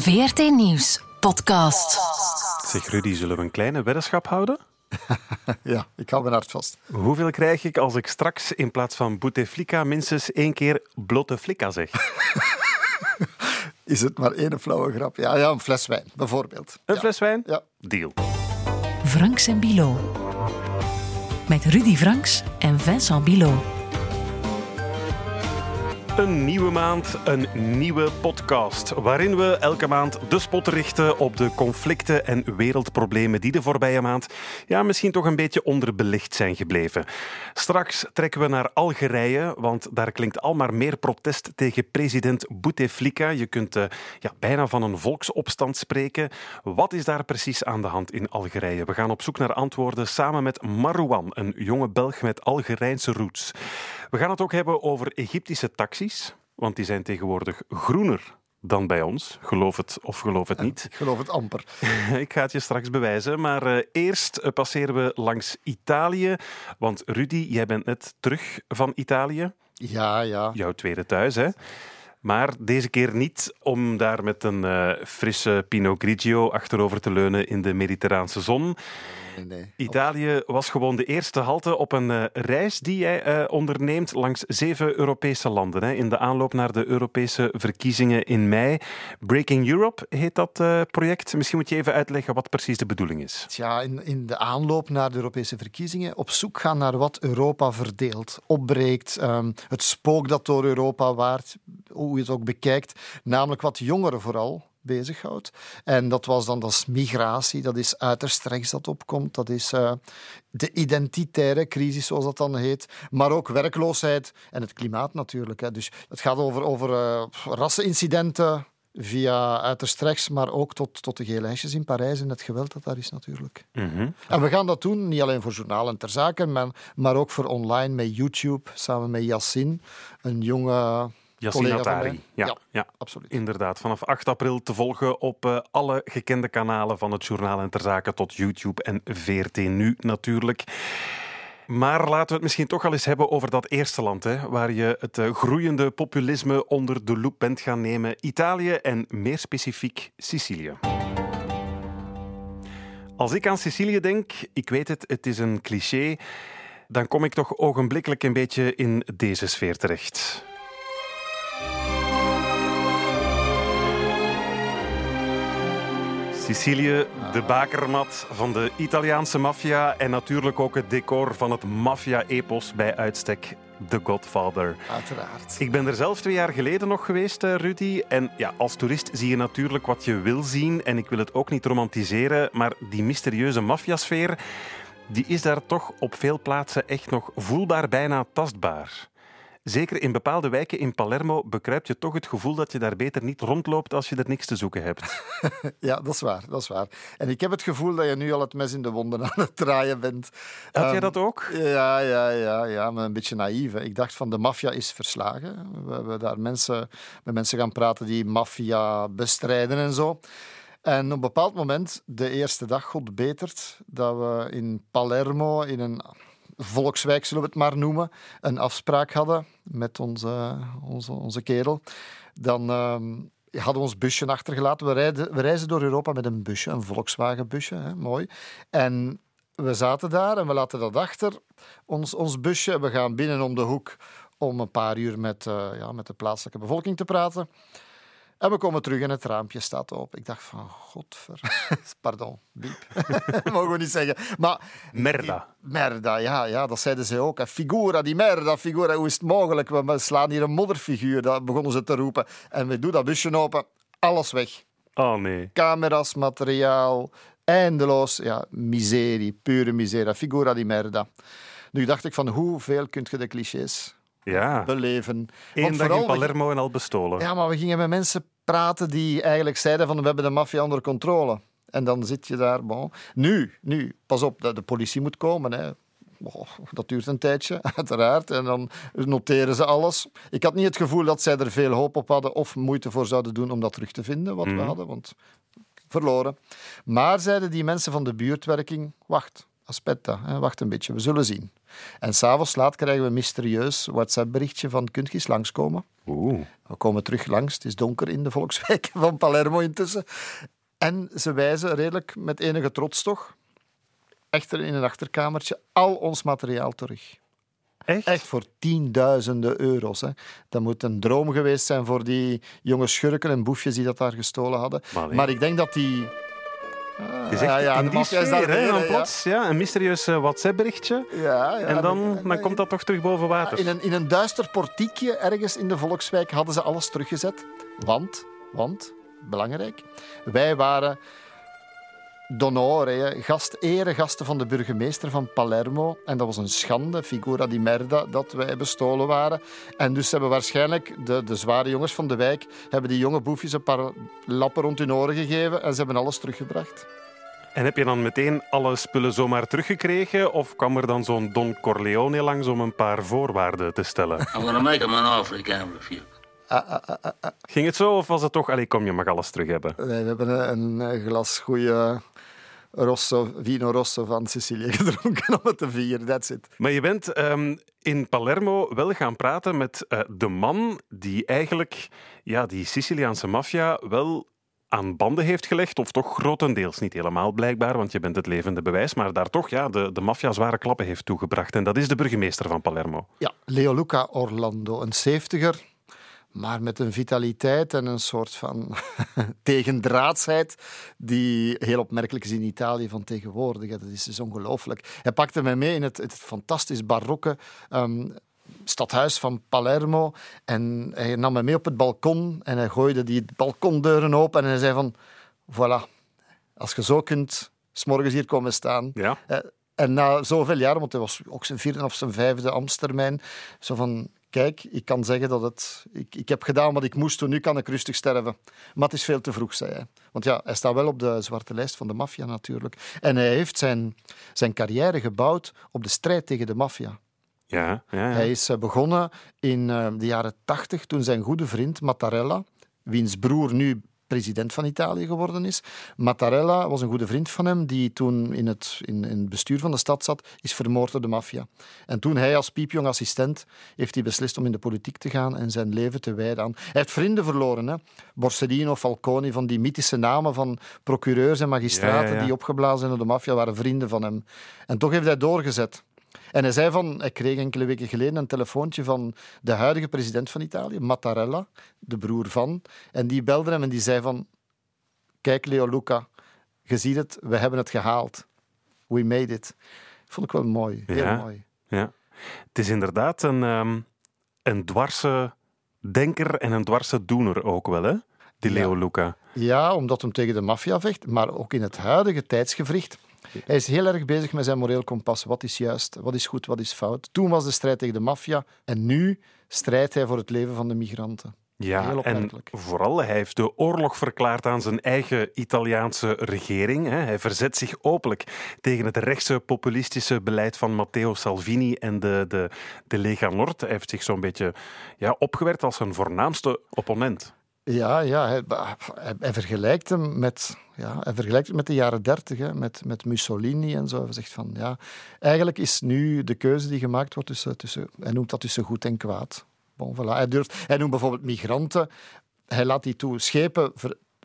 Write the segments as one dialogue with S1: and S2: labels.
S1: VRT Nieuws podcast.
S2: Zeg Rudy, zullen we een kleine weddenschap houden?
S3: Ja, ik hou mijn hart vast.
S2: Hoeveel krijg ik als ik straks in plaats van Bouteflika minstens één keer blote flika zeg?
S3: Is het maar één flauwe grap? Ja, ja een fles wijn, bijvoorbeeld.
S2: Een
S3: Ja.
S2: fles wijn?
S3: Ja.
S2: Deal.
S1: Franks en Bilo. Met Rudy Franks en Vincent Bilo.
S2: Een nieuwe maand, een nieuwe podcast. Waarin we elke maand de spot richten op de conflicten en wereldproblemen die de voorbije maand ja, misschien toch een beetje onderbelicht zijn gebleven. Straks trekken we naar Algerije, want daar klinkt al maar meer protest tegen president Bouteflika. Je kunt eh, ja, bijna van een volksopstand spreken. Wat is daar precies aan de hand in Algerije? We gaan op zoek naar antwoorden samen met Marouane, een jonge Belg met Algerijnse roots. We gaan het ook hebben over Egyptische taxis, want die zijn tegenwoordig groener dan bij ons. Geloof het of geloof het niet.
S3: Ik geloof het amper.
S2: Ik ga het je straks bewijzen. Maar eh, eerst eh, passeren we langs Italië. Want Rudy, jij bent net terug van Italië.
S3: Ja, ja.
S2: Jouw tweede thuis, hè? Maar deze keer niet om daar met een eh, frisse Pinot Grigio achterover te leunen in de Mediterraanse zon.
S3: Nee, nee.
S2: Italië was gewoon de eerste halte op een eh, reis die jij eh, onderneemt langs zeven Europese landen. Hè, in de aanloop naar de Europese verkiezingen in mei. Breaking Europe heet dat eh, project. Misschien moet je even uitleggen wat precies de bedoeling is.
S3: Tja, in, in de aanloop naar de Europese verkiezingen op zoek gaan naar wat Europa verdeelt, opbreekt, ehm, het spook dat door Europa waart, hoe je het ook bekijkt, namelijk wat jongeren vooral bezighoudt. En dat was dan dat is migratie, dat is uiterst rechts dat opkomt, dat is eh, de identitaire crisis, zoals dat dan heet, maar ook werkloosheid en het klimaat natuurlijk. Hè. Dus het gaat over, over eh, rassenincidenten, via uiterst rechts, maar ook tot, tot de gele hesjes in Parijs en het geweld dat daar is natuurlijk.
S2: Mhm.
S3: En we gaan dat doen, niet alleen voor journalen ter zake, maar, maar ook voor online met YouTube, samen met Yassine, een jonge
S2: Yassine
S3: mij.
S2: Ja,
S3: Ja.
S2: ja.
S3: Absoluut.
S2: Inderdaad, vanaf 8 april te volgen op eh, alle gekende kanalen van het journaal en ter zake tot YouTube en VRT Nu natuurlijk. Maar laten we het misschien toch al eens hebben over dat eerste land, hè, waar je het eh, groeiende populisme onder de loep bent gaan nemen. Italië en meer specifiek Sicilië. Als ik aan Sicilië denk, ik weet het, het is een cliché, dan kom ik toch ogenblikkelijk een beetje in deze sfeer terecht. Sicilië, de bakermat van de Italiaanse maffia en natuurlijk ook het decor van het maffia-epos bij uitstek, The Godfather.
S3: Uiteraard.
S2: Ik ben er zelf twee jaar geleden nog geweest, eh, Rudy. En ja, als toerist zie je natuurlijk wat je wil zien. En ik wil het ook niet romantiseren, maar die mysterieuze maffiasfeer, die is daar toch op veel plaatsen echt nog voelbaar, bijna tastbaar. Zeker in bepaalde wijken in Palermo bekruipt je toch het gevoel dat je daar beter niet rondloopt als je er niks te zoeken hebt.
S3: Ja, dat is waar, dat is waar. En ik heb het gevoel dat je nu al het mes in de wonden aan het draaien bent.
S2: Had jij
S3: Ehm,
S2: dat ook?
S3: Ja, ja, ja, ja, maar een beetje naïef. hè. Ik dacht van de maffia is verslagen. We hebben daar mensen, met mensen gaan praten die maffia bestrijden en zo. En op een bepaald moment, de eerste dag, God betert, dat we in Palermo, in een volkswijk zullen we het maar noemen, een afspraak hadden met onze, onze, onze kerel. Dan ehm, hadden we ons busje achtergelaten. We, rijden, we reizen door Europa met een busje, een Volkswagen-busje, hè, mooi. En we zaten daar en we laten dat achter, ons, ons busje. We gaan binnen om de hoek om een paar uur met, eh, ja, met de plaatselijke bevolking te praten. En we komen terug en het raampje staat open. Ik dacht van, godver... Pardon, biep. Mogen we niet zeggen. Maar...
S2: Merda.
S3: Merda, ja, ja, dat zeiden ze ook. hè. Figura di merda, figura. Hoe is het mogelijk? We slaan hier een modderfiguur. Dat begonnen ze te roepen. En we doen dat busje open. Alles weg.
S2: Oh nee.
S3: Camera's, materiaal, eindeloos. Ja, miserie, pure miserie. Figura di merda. Nu dacht ik van, hoeveel kun je de clichés
S2: Ja.
S3: beleven?
S2: Eén dag in
S3: vooral,
S2: Palermo en al bestolen.
S3: ja, maar we gingen met mensen praten die eigenlijk zeiden van we hebben de maffia onder controle. En dan zit je daar, bon. Nu, nu, pas op, de, de politie moet komen. Hè. Oh, dat duurt een tijdje, uiteraard. En dan noteren ze alles. Ik had niet het gevoel dat zij er veel hoop op hadden of moeite voor zouden doen om dat terug te vinden, wat we
S2: Mhm.
S3: hadden, want verloren. Maar zeiden die mensen van de buurtwerking, wacht, aspetta, hè, wacht een beetje, we zullen zien. En s'avonds laat krijgen we een mysterieus WhatsApp-berichtje van kunt je eens langskomen?
S2: Oeh.
S3: We komen terug langs. Het is donker in de volkswijk van Palermo intussen. En ze wijzen redelijk met enige trots toch, echter in een achterkamertje, al ons materiaal terug.
S2: Echt?
S3: Echt voor tienduizenden euro's. Hè. Dat moet een droom geweest zijn voor die jonge schurken en boefjes die dat daar gestolen hadden.
S2: Maar nee.
S3: Maar ik denk dat die...
S2: Het is echt
S3: ja, ja,
S2: in die sfeer,
S3: daar
S2: hè, dan plots ja, een mysterieus eh, WhatsApp-berichtje.
S3: Ja, ja,
S2: en dan, dan komt dat toch terug boven water.
S3: In een, in een duister portiekje ergens in de Volkswijk hadden ze alles teruggezet. Want, want, belangrijk, wij waren d'onore, gast, eregasten van de burgemeester van Palermo. En dat was een schande, figura di merda, dat wij bestolen waren. En dus hebben waarschijnlijk de, de zware jongens van de wijk hebben die jonge boefjes een paar lappen rond hun oren gegeven en ze hebben alles teruggebracht.
S2: En heb je dan meteen alle spullen zomaar teruggekregen? Of kwam er dan zo'n Don Corleone langs om een paar voorwaarden te stellen?
S4: I'm gonna make him an offer he can't refuse.
S2: Ging het zo of was het toch, allee, kom je mag alles terug hebben?
S3: Nee, we hebben een, een glas goede Rosso, Vino Rosso van Sicilië gedronken om het te vieren. That's it.
S2: Maar je bent ehm, in Palermo wel gaan praten met eh, de man die eigenlijk ja, die Siciliaanse maffia wel aan banden heeft gelegd, of toch grotendeels, niet helemaal blijkbaar, want je bent het levende bewijs, maar daar toch ja, de, de maffia zware klappen heeft toegebracht. En dat is de burgemeester van Palermo.
S3: Ja, Leoluca Orlando, een zeventiger, maar met een vitaliteit en een soort van tegendraadsheid die heel opmerkelijk is in Italië van tegenwoordig. Dat is dus ongelooflijk. Hij pakte mij mee in het, het fantastisch barokke ehm, stadhuis van Palermo en hij nam me mee op het balkon en hij gooide die balkondeuren open en hij zei van, voilà, als je zo kunt, s'morgens hier komen staan,
S2: Ja.
S3: eh, En na zoveel jaren, want hij was ook zijn vierde of zijn vijfde ambtstermijn, zo van, kijk, ik kan zeggen dat het... Ik, ik heb gedaan wat ik moest doen, nu kan ik rustig sterven. Maar het is veel te vroeg, zei hij. Want ja, hij staat wel op de zwarte lijst van de maffia natuurlijk. En hij heeft zijn, zijn carrière gebouwd op de strijd tegen de maffia.
S2: Ja, ja, ja.
S3: Hij is eh, begonnen in eh, de jaren tachtig, toen zijn goede vriend Mattarella, wiens broer nu president van Italië geworden is. Mattarella was een goede vriend van hem, die toen in het, in, in het bestuur van de stad zat, is vermoord door de maffia. En toen hij als piepjong assistent heeft hij beslist om in de politiek te gaan en zijn leven te wijden aan... Hij heeft vrienden verloren, hè. Borsellino, Falcone, van die mythische namen van procureurs en magistraten
S2: Ja, ja, ja.
S3: die opgeblazen zijn door de maffia, waren vrienden van hem. En toch heeft hij doorgezet. En hij zei van, hij kreeg enkele weken geleden een telefoontje van de huidige president van Italië, Mattarella, de broer van. En die belde hem en die zei van, kijk Leo Luca, je ziet het, we hebben het gehaald. We made it. Vond ik wel mooi, heel
S2: Ja.
S3: mooi.
S2: Ja. Het is inderdaad een, ehm, een dwarse denker en een dwarse doener ook wel, hè? Die Leo Luca.
S3: Ja, omdat hem tegen de maffia vecht, maar ook in het huidige tijdsgevricht. Hij is heel erg bezig met zijn moreel kompas. Wat is juist, wat is goed, wat is fout. Toen was de strijd tegen de maffia en nu strijdt hij voor het leven van de migranten.
S2: Ja, en vooral, hij heeft de oorlog verklaard aan zijn eigen Italiaanse regering. Hij verzet zich openlijk tegen het rechtse populistische beleid van Matteo Salvini en de, de, de Lega Nord. Hij heeft zich zo'n beetje ja, opgewerkt als zijn voornaamste opponent.
S3: Ja, ja hij, hij, vergelijkt hem met, ja, hij vergelijkt met de jaren dertig, met, met Mussolini en zo. Hij zegt van, ja, eigenlijk is nu de keuze die gemaakt wordt tussen, tussen hij noemt dat tussen goed en kwaad. Bon, voilà. hij, durft, hij noemt bijvoorbeeld migranten, hij laat die toe. Schepen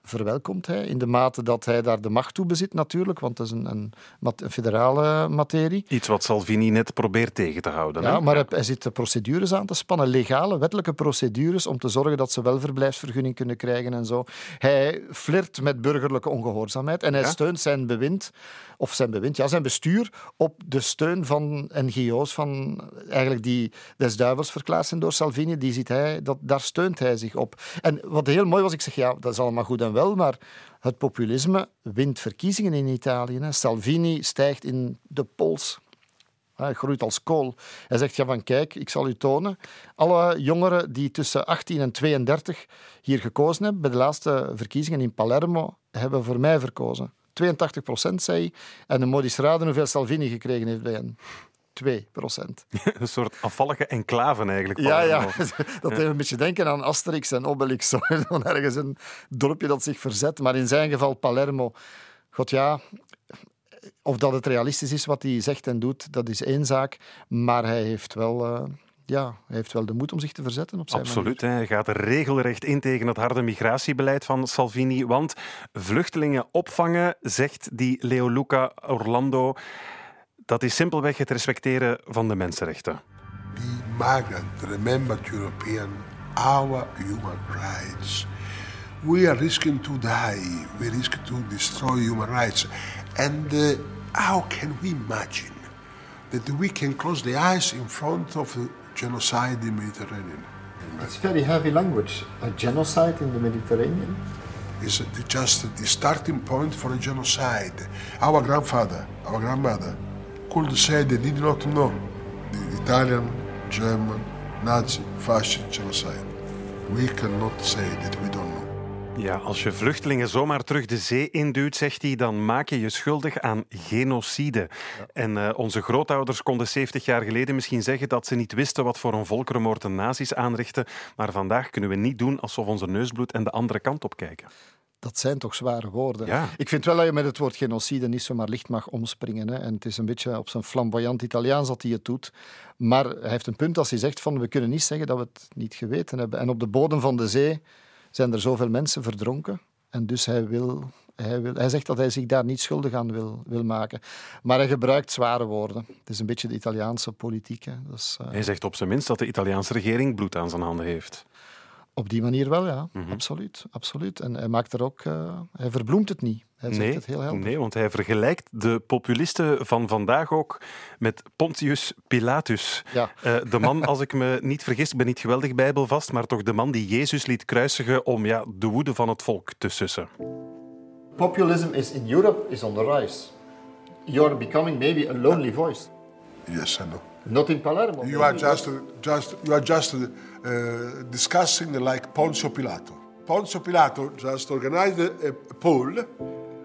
S3: verwelkomt hij in de mate dat hij daar de macht toe bezit natuurlijk, want dat is een, een, een federale materie.
S2: Iets wat Salvini net probeert tegen te houden.
S3: Ja,
S2: hè?
S3: maar hij, hij zit de procedures aan te spannen, legale, wettelijke procedures, om te zorgen dat ze wel verblijfsvergunning kunnen krijgen en zo. Hij flirt met burgerlijke ongehoorzaamheid en hij
S2: Ja?
S3: steunt zijn bewind, of zijn bewind, ja, zijn bestuur, op de steun van NGO's, van eigenlijk die des duivels verklaard zijn door Salvini. Die ziet hij, dat, daar steunt hij zich op. En wat heel mooi was, ik zeg, ja, dat is allemaal goed en wel, maar het populisme wint verkiezingen in Italië. Hè. Salvini stijgt in de pols. Hij groeit als kool. Hij zegt, ja van kijk, ik zal u tonen. Alle jongeren die tussen 18 en 32 hier gekozen hebben, bij de laatste verkiezingen in Palermo, hebben voor mij verkozen. 82 procent, zei hij. En moet eens raden hoeveel Salvini gekregen heeft bij hen. 2 procent.
S2: Een soort afvallige enclave eigenlijk.
S3: Ja, ja. Dat deed een beetje denken aan Asterix en Obelix. Zo ergens een dorpje dat zich verzet. Maar in zijn geval Palermo. God ja, of dat het realistisch is wat hij zegt en doet, dat is één zaak. Maar hij heeft wel... Uh, ja, hij heeft wel de moed om zich te verzetten op zijn
S2: Absoluut.
S3: Manier.
S2: Hij gaat regelrecht in tegen het harde migratiebeleid van Salvini. Want vluchtelingen opvangen, zegt die Leo Luca Orlando, dat is simpelweg het respecteren van de mensenrechten.
S5: The migrant remembered European our human rights. We are risking to die. We risk to destroy human rights. And uh, how can we imagine that we can close the eyes in front of the genocide in the Mediterranean?
S3: It's very heavy language. A genocide in the Mediterranean?
S5: Is just the starting point for a genocide. Our grandfather, our grandmother they did not know the Italian, German, Nazi, fascist genocide. We cannot say that we don't know.
S2: Ja, als je vluchtelingen zomaar terug de zee induwt, zegt hij, dan maak je je schuldig aan genocide. En uh, onze grootouders konden 70 jaar geleden misschien zeggen dat ze niet wisten wat voor een volkerenmoord de nazi's aanrichten. Maar vandaag kunnen we niet doen alsof onze neusbloed en de andere kant op kijken
S3: dat zijn toch zware woorden.
S2: Ja.
S3: Ik vind wel dat je met het woord genocide niet zomaar licht mag omspringen. Hè. En het is een beetje op zijn flamboyant Italiaans dat hij het doet. Maar hij heeft een punt als hij zegt van we kunnen niet zeggen dat we het niet geweten hebben. En op de bodem van de zee zijn er zoveel mensen verdronken. En dus hij wil hij, wil, hij, zegt dat hij zich daar niet schuldig aan wil, wil, maken. Maar hij gebruikt zware woorden. Het is een beetje de Italiaanse politiek. Hè. Dus,
S2: uh... Hij zegt op zijn minst dat de Italiaanse regering bloed aan zijn handen heeft.
S3: Op die manier wel, ja. Mm -hmm. Absoluut, absoluut. En hij maakt er ook... Uh, hij verbloemt het niet. Hij zegt
S2: nee,
S3: het heel helder.
S2: Nee, want hij vergelijkt de populisten van vandaag ook met Pontius Pilatus.
S3: Ja.
S2: Uh, de man, als ik me niet vergis, ik ben niet geweldig bijbelvast, maar toch de man die Jezus liet kruisigen om ja, de woede van het volk te sussen.
S3: Populism is in Europe is on the rise. You are becoming maybe a lonely voice.
S5: Yes, I know.
S3: Not in Palermo.
S5: You are just, just, you are just uh, discussing like Poncio Pilato. Poncio Pilato just organized a, a poll,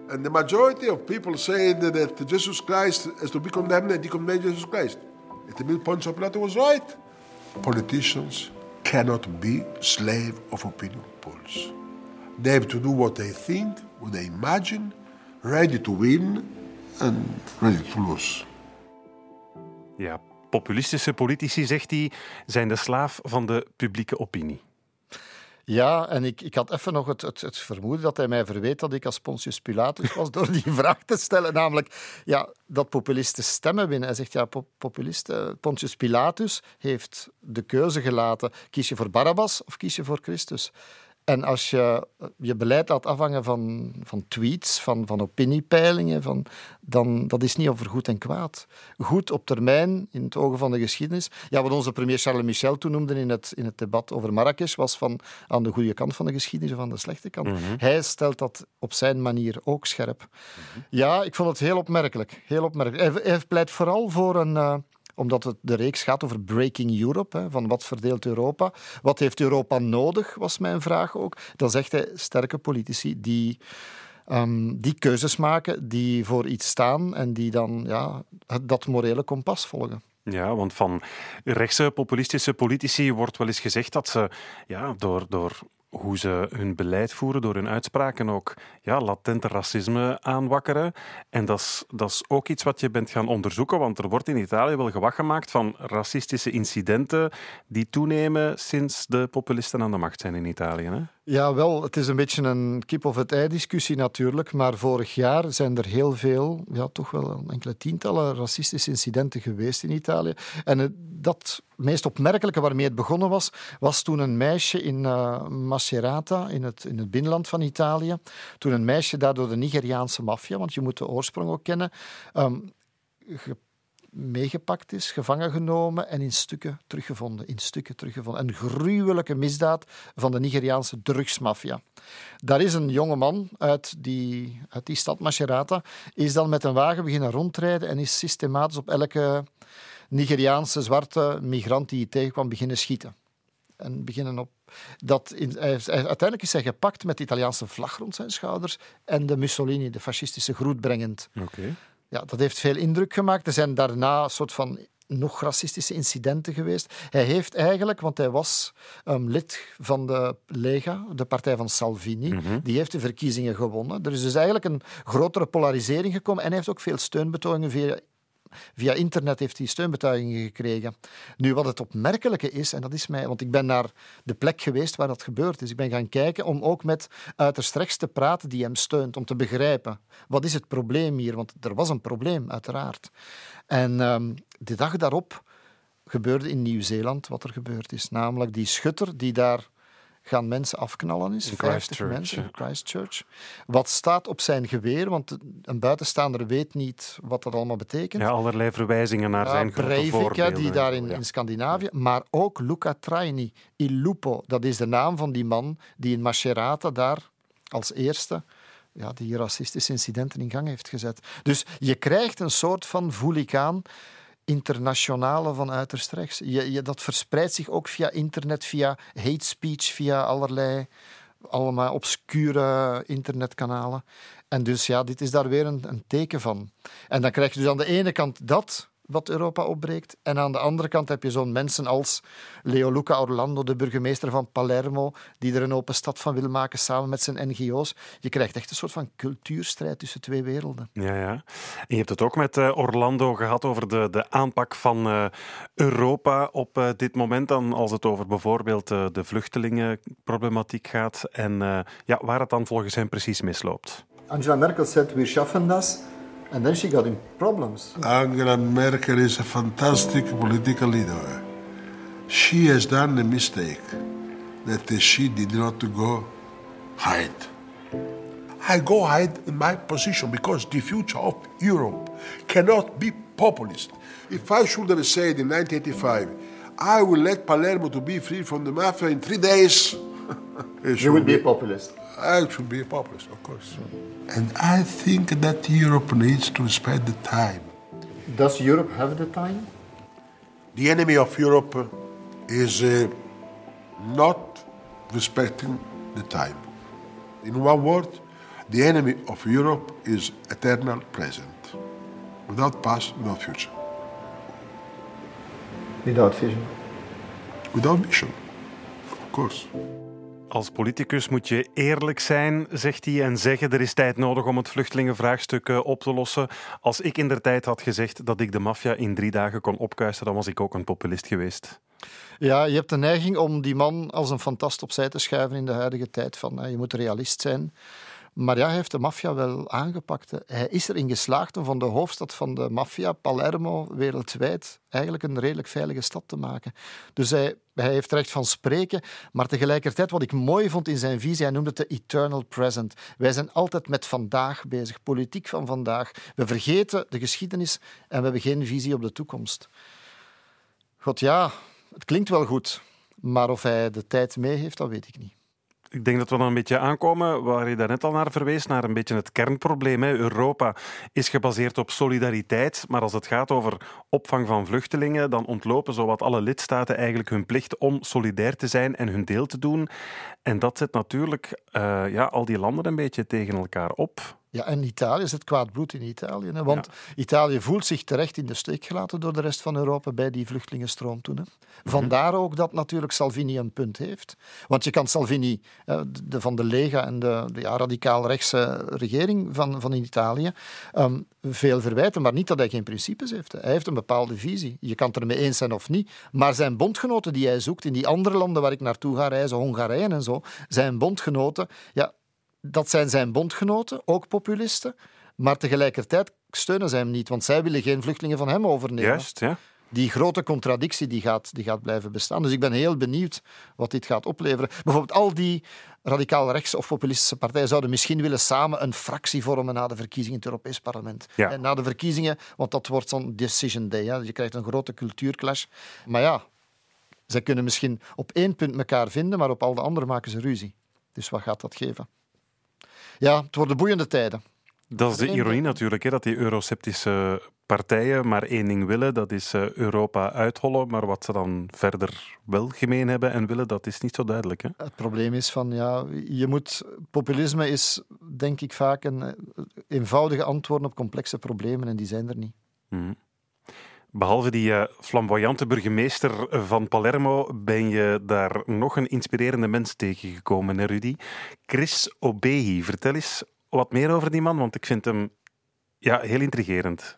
S5: and the majority of people said that Jesus Christ has to be condemned, and he condemned Jesus Christ. It means Poncio Pilato was right. Politicians cannot be slave of opinion polls. They have to do what they think, what they imagine, ready to win and ready to lose.
S2: Ja, populistische politici, zegt hij, zijn de slaaf van de publieke opinie.
S3: Ja, en ik, ik had even nog het, het, het, vermoeden dat hij mij verweet dat ik als Pontius Pilatus was door die vraag te stellen. Namelijk, ja, dat populisten stemmen winnen. Hij zegt, ja, populisten, Pontius Pilatus heeft de keuze gelaten. Kies je voor Barabbas of kies je voor Christus? En als je je beleid laat afhangen van, van tweets, van, van opiniepeilingen, van, dan dat is niet over goed en kwaad. Goed op termijn, in het ogen van de geschiedenis. Ja, wat onze premier Charles Michel toen noemde in het, in het debat over Marrakesh, was van aan de goede kant van de geschiedenis of aan de slechte kant.
S2: Mhm.
S3: Hij stelt dat op zijn manier ook scherp. Ja, ik vond het heel opmerkelijk. Heel opmerkelijk. Hij, hij pleit vooral voor een... Uh, omdat het de reeks gaat over Breaking Europe. Hè, van wat verdeelt Europa? Wat heeft Europa nodig, was mijn vraag ook. Dan zegt hij sterke politici die, um, die keuzes maken, die voor iets staan en die dan ja, dat morele kompas volgen.
S2: Ja, want van rechtse populistische politici wordt wel eens gezegd dat ze ja, door, door hoe ze hun beleid voeren, door hun uitspraken ook ja, latente racisme aanwakkeren. En dat is, dat is ook iets wat je bent gaan onderzoeken, want er wordt in Italië wel gewacht gemaakt van racistische incidenten die toenemen sinds de populisten aan de macht zijn in Italië. Hè?
S3: Ja, wel, het is een beetje een kip of het ei discussie natuurlijk, maar vorig jaar zijn er heel veel, ja, toch wel enkele tientallen racistische incidenten geweest in Italië. En dat meest opmerkelijke waarmee het begonnen was, was toen een meisje in uh, Macerata, in het, in het binnenland van Italië, toen een meisje daar door de Nigeriaanse maffia, want je moet de oorsprong ook kennen, um, meegepakt is, gevangen genomen en in stukken teruggevonden. In stukken teruggevonden. Een gruwelijke misdaad van de Nigeriaanse drugsmafia. Daar is een jonge man uit die, uit die stad Macerata, is dan met een wagen beginnen rondrijden en is systematisch op elke Nigeriaanse zwarte migrant die hij tegenkwam beginnen schieten. En beginnen op dat in, uiteindelijk is hij gepakt met de Italiaanse vlag rond zijn schouders en de Mussolini, de fascistische groet brengend. Ja, dat heeft veel indruk gemaakt. Er zijn daarna een soort van nog racistische incidenten geweest. Hij heeft eigenlijk, want hij was um, lid van de Lega, de partij van Salvini,
S2: Mhm.
S3: die heeft de verkiezingen gewonnen. Er is dus eigenlijk een grotere polarisering gekomen en hij heeft ook veel steunbetuigingen via Via internet heeft hij steunbetuigingen gekregen. Nu, wat het opmerkelijke is, en dat is mij, want ik ben naar de plek geweest waar dat gebeurd is. Ik ben gaan kijken om ook met uiterst rechts te praten die hem steunt, om te begrijpen wat is het probleem hier, want er was een probleem, uiteraard. En ehm, de dag daarop gebeurde in Nieuw-Zeeland wat er gebeurd is, namelijk die schutter die daar gaan mensen afknallen is.
S2: In
S3: 50
S2: Christchurch,
S3: mensen in. Christchurch. Wat staat op zijn geweer? Want een buitenstaander weet niet wat dat allemaal betekent.
S2: Ja, allerlei verwijzingen naar
S3: Ja,
S2: zijn grote
S3: Breivik,
S2: voorbeelden.
S3: die daar in,
S2: Ja.
S3: in Scandinavië, maar ook Luca Traini, Il Lupo, dat is de naam van die man die in Macerata daar als eerste ja, die racistische incidenten in gang heeft gezet. Dus je krijgt een soort van voel ik aan internationale van uiterst rechts. Je, dat verspreidt zich ook via internet, via hate speech, via allerlei allemaal obscure internetkanalen. En dus ja, dit is daar weer een, een teken van. En dan krijg je dus aan de ene kant dat wat Europa opbreekt. En aan de andere kant heb je zo'n mensen als Leo Luca Orlando, de burgemeester van Palermo, die er een open stad van wil maken samen met zijn NGO's. Je krijgt echt een soort van cultuurstrijd tussen twee werelden.
S2: Ja, ja. En je hebt het ook met eh, Orlando gehad over de, de aanpak van eh, Europa op eh, dit moment, dan als het over bijvoorbeeld eh, de vluchtelingenproblematiek gaat en eh, ja, waar het dan volgens hem precies misloopt.
S3: Angela Merkel said, we schaffen das. And then she got in problems.
S5: Angela Merkel is a fantastic political leader. She has done a mistake that she did not go hide. I go hide in my position because the future of Europe cannot be populist. If I should have said in 1985, I will let Palermo to be free from the mafia in three days, it should be- a
S3: populist.
S5: I should be a populist, of course. And I think that Europe needs to spend the time.
S3: Does Europe have the time?
S5: The enemy of Europe is uh, not respecting the time. In one word, the enemy of Europe is eternal present, without past, without future,
S3: Without vision.
S5: without vision, of course.
S2: Als politicus moet je eerlijk zijn, zegt hij, en zeggen er is tijd nodig om het vluchtelingenvraagstuk eh, op te lossen. Als ik in der tijd had gezegd dat ik de maffia in drie dagen kon opkuisen, dan was ik ook een populist geweest.
S3: Ja, je hebt de neiging om die man als een fantast opzij te schuiven in de huidige tijd. Van, eh, je moet realist zijn. Maar ja, hij heeft de maffia wel aangepakt. Hij is erin geslaagd om van de hoofdstad van de maffia, Palermo, wereldwijd, eigenlijk een redelijk veilige stad te maken. Dus hij, hij heeft recht van spreken. Maar tegelijkertijd, wat ik mooi vond in zijn visie, hij noemde het de eternal present. Wij zijn altijd met vandaag bezig, politiek van vandaag. We vergeten de geschiedenis en we hebben geen visie op de toekomst. God ja, het klinkt wel goed, maar of hij de tijd mee heeft, dat weet ik niet.
S2: Ik denk dat we dan een beetje aankomen waar je daarnet al naar verwees, naar een beetje het kernprobleem. Hè. Europa is gebaseerd op solidariteit, maar als het gaat over opvang van vluchtelingen, dan ontlopen zowat alle lidstaten eigenlijk hun plicht om solidair te zijn en hun deel te doen. En dat zet natuurlijk eh, ja, al die landen een beetje tegen elkaar op.
S3: Ja, en Italië is het kwaad bloed in Italië. Hè? Want Italië voelt zich terecht in de steek gelaten door de rest van Europa bij die vluchtelingenstroom toen. Hè? Vandaar ook dat natuurlijk Salvini een punt heeft. Want je kan Salvini, de, van de Lega en de, de ja, radicaal-rechtse regering van, van Italië, ehm, veel verwijten, maar niet dat hij geen principes heeft. hè. Hij heeft een bepaalde visie. Je kan het ermee eens zijn of niet. Maar zijn bondgenoten die hij zoekt in die andere landen waar ik naartoe ga reizen, Hongarije en zo, zijn bondgenoten, ja, dat zijn zijn bondgenoten, ook populisten. Maar tegelijkertijd steunen zij hem niet, want zij willen geen vluchtelingen van hem overnemen.
S2: Juist, ja.
S3: Die grote contradictie die gaat, die gaat blijven bestaan. Dus ik ben heel benieuwd wat dit gaat opleveren. Bijvoorbeeld al die radicaal-rechtse of populistische partijen zouden misschien willen samen een fractie vormen na de verkiezingen in het Europees Parlement.
S2: Ja.
S3: En na de verkiezingen, want dat wordt zo'n decision day. Hè. Je krijgt een grote cultuurclash. Maar ja, zij kunnen misschien op één punt elkaar vinden, maar op al de andere maken ze ruzie. Dus wat gaat dat geven? Ja, het worden boeiende tijden.
S2: Dat is de ironie natuurlijk, hè, dat die euroceptische partijen maar één ding willen, dat is eh, Europa uithollen. Maar wat ze dan verder wel gemeen hebben en willen, dat is niet zo duidelijk. Hè?
S3: Het probleem is van, ja, je moet... Populisme is, denk ik, vaak een eh, eenvoudige antwoord op complexe problemen en die zijn er niet.
S2: Mhm. Behalve die uh, flamboyante burgemeester van Palermo ben je daar nog een inspirerende mens tegengekomen, hè Rudy? Chris Obehi. Vertel eens wat meer over die man, want ik vind hem ja, heel intrigerend.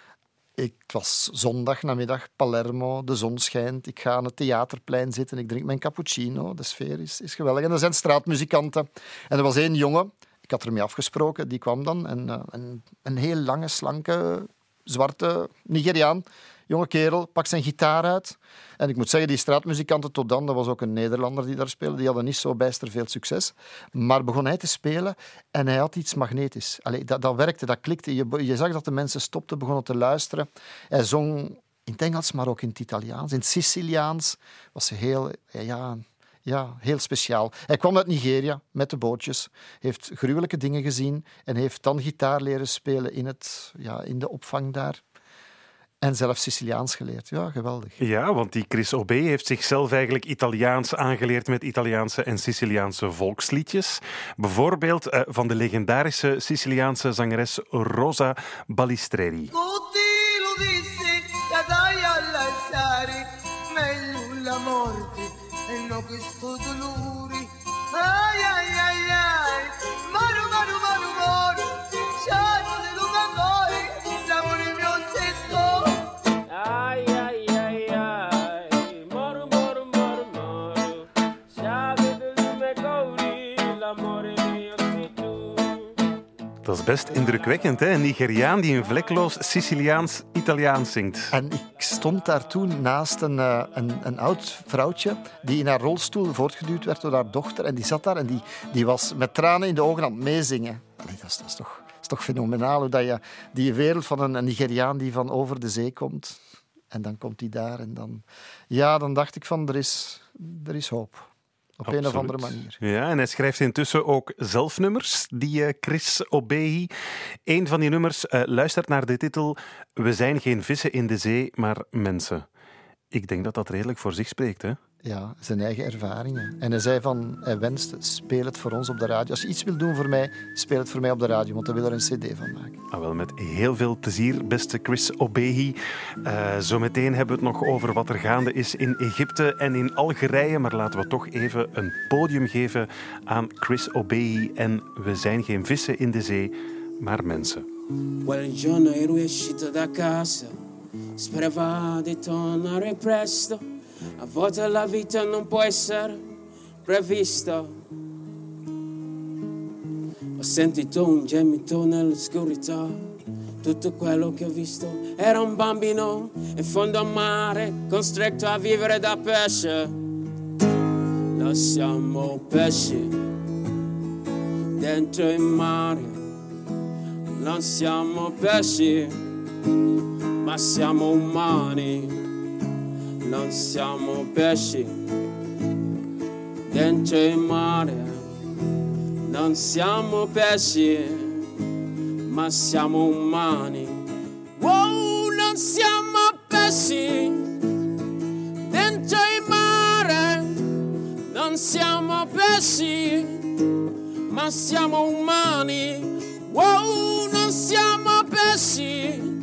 S3: Ik was zondag namiddag Palermo, de zon schijnt. Ik ga aan het theaterplein zitten, ik drink mijn cappuccino. De sfeer is, is geweldig. En er zijn straatmuzikanten. En er was één jongen, ik had ermee afgesproken, die kwam dan. En, een, een heel lange, slanke, zwarte Nigeriaan jonge kerel, pakt zijn gitaar uit. En ik moet zeggen, die straatmuzikanten tot dan, dat was ook een Nederlander die daar speelde, die hadden niet zo bijster veel succes. Maar begon hij te spelen en hij had iets magnetisch. Allee, dat, dat werkte, dat klikte. Je, je zag dat de mensen stopten, begonnen te luisteren. Hij zong in het Engels, maar ook in het Italiaans. In het Siciliaans was heel... Ja, ja, heel speciaal. Hij kwam uit Nigeria met de bootjes, heeft gruwelijke dingen gezien en heeft dan gitaar leren spelen in, het, ja, in de opvang daar. En zelfs Siciliaans geleerd. Ja, geweldig.
S2: Ja, want die Chris Obé heeft zichzelf eigenlijk Italiaans aangeleerd met Italiaanse en Siciliaanse volksliedjes. Bijvoorbeeld uh, van de legendarische Siciliaanse zangeres Rosa Balistreri. do o luz. Dat is best indrukwekkend, hè? Een Nigeriaan die een vlekloos Siciliaans-Italiaans zingt.
S3: En ik stond daar toen naast een, uh, een, een, oud vrouwtje die in haar rolstoel voortgeduwd werd door haar dochter. En die zat daar en die, die was met tranen in de ogen aan het meezingen. Dat, is, toch, is toch fenomenaal hoe dat je die wereld van een, een Nigeriaan die van over de zee komt. En dan komt hij daar en dan... Ja, dan dacht ik van, er is, er is hoop. Op een of andere manier.
S2: Ja, en hij schrijft intussen ook zelf nummers, die uh, Chris Obehi. Een van die nummers uh, luistert naar de titel We zijn geen vissen in de zee, maar mensen. Ik denk dat dat redelijk voor zich spreekt, hè?
S3: Ja, zijn eigen ervaringen. En hij zei van, hij wenst, speel het voor ons op de radio. Als je iets wil doen voor mij, speel het voor mij op de radio, want hij wil er een cd van maken.
S2: Ah, wel, met heel veel plezier, beste Chris Obehi. Uh, zometeen hebben we het nog over wat er gaande is in Egypte en in Algerije, maar laten we toch even een podium geven aan Chris Obehi en We zijn geen vissen in de zee, maar mensen. A volte la vita non può essere prevista. Ho sentito un gemito nell'oscurità. Tutto quello che ho visto era un bambino in fondo al mare, costretto a vivere da pesce. Noi siamo pesci dentro il mare. Non siamo pesci, ma siamo umani non siamo pesci dentro il mare, non siamo pesci, ma siamo umani. Wow, non siamo pesci dentro il mare, non siamo pesci, ma siamo umani. Wow, non siamo pesci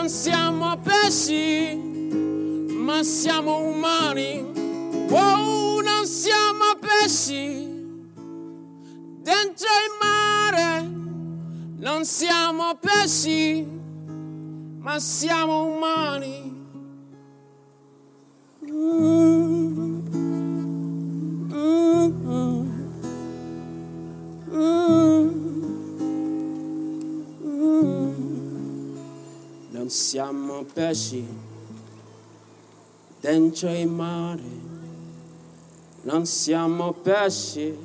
S2: non siamo pesci, ma siamo umani. Wow, non siamo pesci. Dentro il mare non siamo pesci, ma siamo umani. Mm. Mm. Mm. Siamo pesci dentro il mare, non siamo pesci,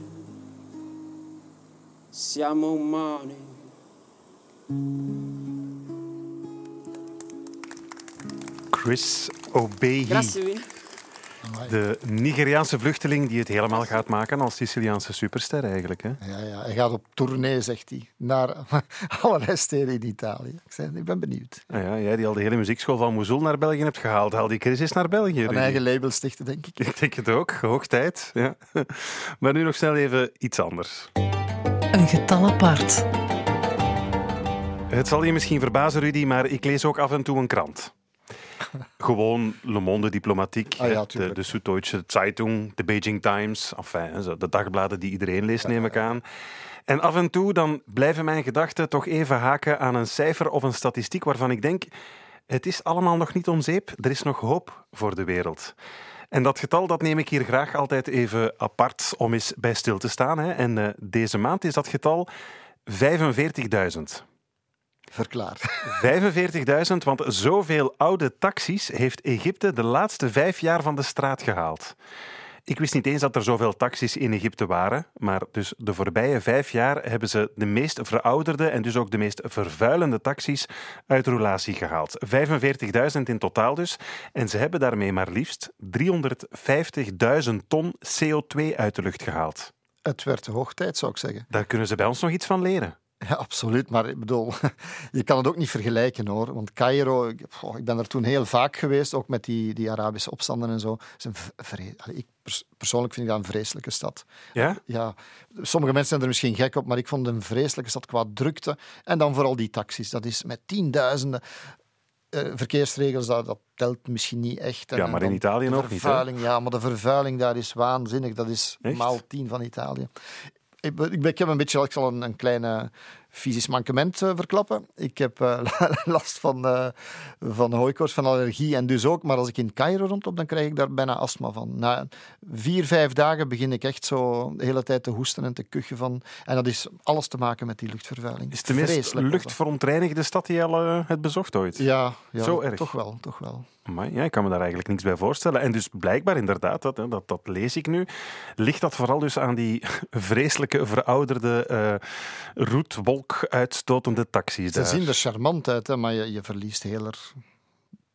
S2: siamo umani. Chris Obehi.
S3: Grazie.
S2: De Nigeriaanse vluchteling die het helemaal gaat maken als Siciliaanse superster eigenlijk. Hè?
S3: Ja, ja, hij gaat op tournee, zegt hij, naar allerlei steden in Italië. Ik, zei, ik ben benieuwd.
S2: Ah ja, jij die al de hele muziekschool van Mosul naar België hebt gehaald, haal die crisis naar België.
S3: Een eigen label stichten, denk ik.
S2: Ik denk het ook, hoog tijd. Ja. Maar nu nog snel even iets anders.
S1: Een getal apart.
S2: Het zal je misschien verbazen, Rudy, maar ik lees ook af en toe een krant. Gewoon Le Monde Diplomatiek,
S3: Ah ja,
S2: de, de Süddeutsche Zeitung, de Beijing Times, enfin, zo, de dagbladen die iedereen leest, neem ik aan. En af en toe dan blijven mijn gedachten toch even haken aan een cijfer of een statistiek waarvan ik denk, het is allemaal nog niet om zeep, er is nog hoop voor de wereld. En dat getal dat neem ik hier graag altijd even apart om eens bij stil te staan. Hè. En eh, deze maand is dat getal 45.000.
S3: Verklaar.
S2: 45.000, want zoveel oude taxis heeft Egypte de laatste vijf jaar van de straat gehaald. Ik wist niet eens dat er zoveel taxis in Egypte waren, maar dus de voorbije vijf jaar hebben ze de meest verouderde en dus ook de meest vervuilende taxis uit roulatie gehaald. 45.000 in totaal dus. En ze hebben daarmee maar liefst 350.000 ton CO2 uit de lucht gehaald.
S3: Het werd hoog tijd, zou ik zeggen.
S2: Daar kunnen ze bij ons nog iets van leren.
S3: Ja, absoluut. Maar ik bedoel, je kan het ook niet vergelijken hoor. Want Cairo, ik, ik ben er toen heel vaak geweest, ook met die, die Arabische opstanden en zo. Is een Allee, ik pers- persoonlijk vind ik dat een vreselijke stad.
S2: Ja?
S3: Ja, sommige mensen zijn er misschien gek op, maar ik vond het een vreselijke stad qua drukte. En dan vooral die taxis. Dat is met tienduizenden eh, verkeersregels, dat, dat telt misschien niet echt. En-
S2: Ja, maar in Italië nog niet, hè?
S3: Ja, maar de vervuiling daar is waanzinnig. Dat is
S2: Echt?
S3: maal tien van Italië. Ik, ik heb een beetje, ik zal een, een kleine fysisch mankement eh, verklappen. Ik heb eh, last van, eh van hooikoorts, van allergie en dus ook. Maar als ik in Cairo rondloop, dan krijg ik daar bijna astma van. Na vier, vijf dagen begin ik echt zo de hele tijd te hoesten en te kuchen van. En dat is alles te maken met die luchtvervuiling.
S2: Is het de meest luchtverontreinigde stad die je al hebt bezocht ooit?
S3: Ja, ja
S2: Zo erg?
S3: toch wel, toch wel.
S2: Amai, ja, ik kan me daar eigenlijk niks bij voorstellen. En dus blijkbaar inderdaad, dat, dat, dat lees ik nu, ligt dat vooral dus aan die vreselijke, verouderde, eh roetwolk uitstotende taxis
S3: Ze
S2: daar.
S3: zien er charmant uit, hè, maar je, je verliest heel er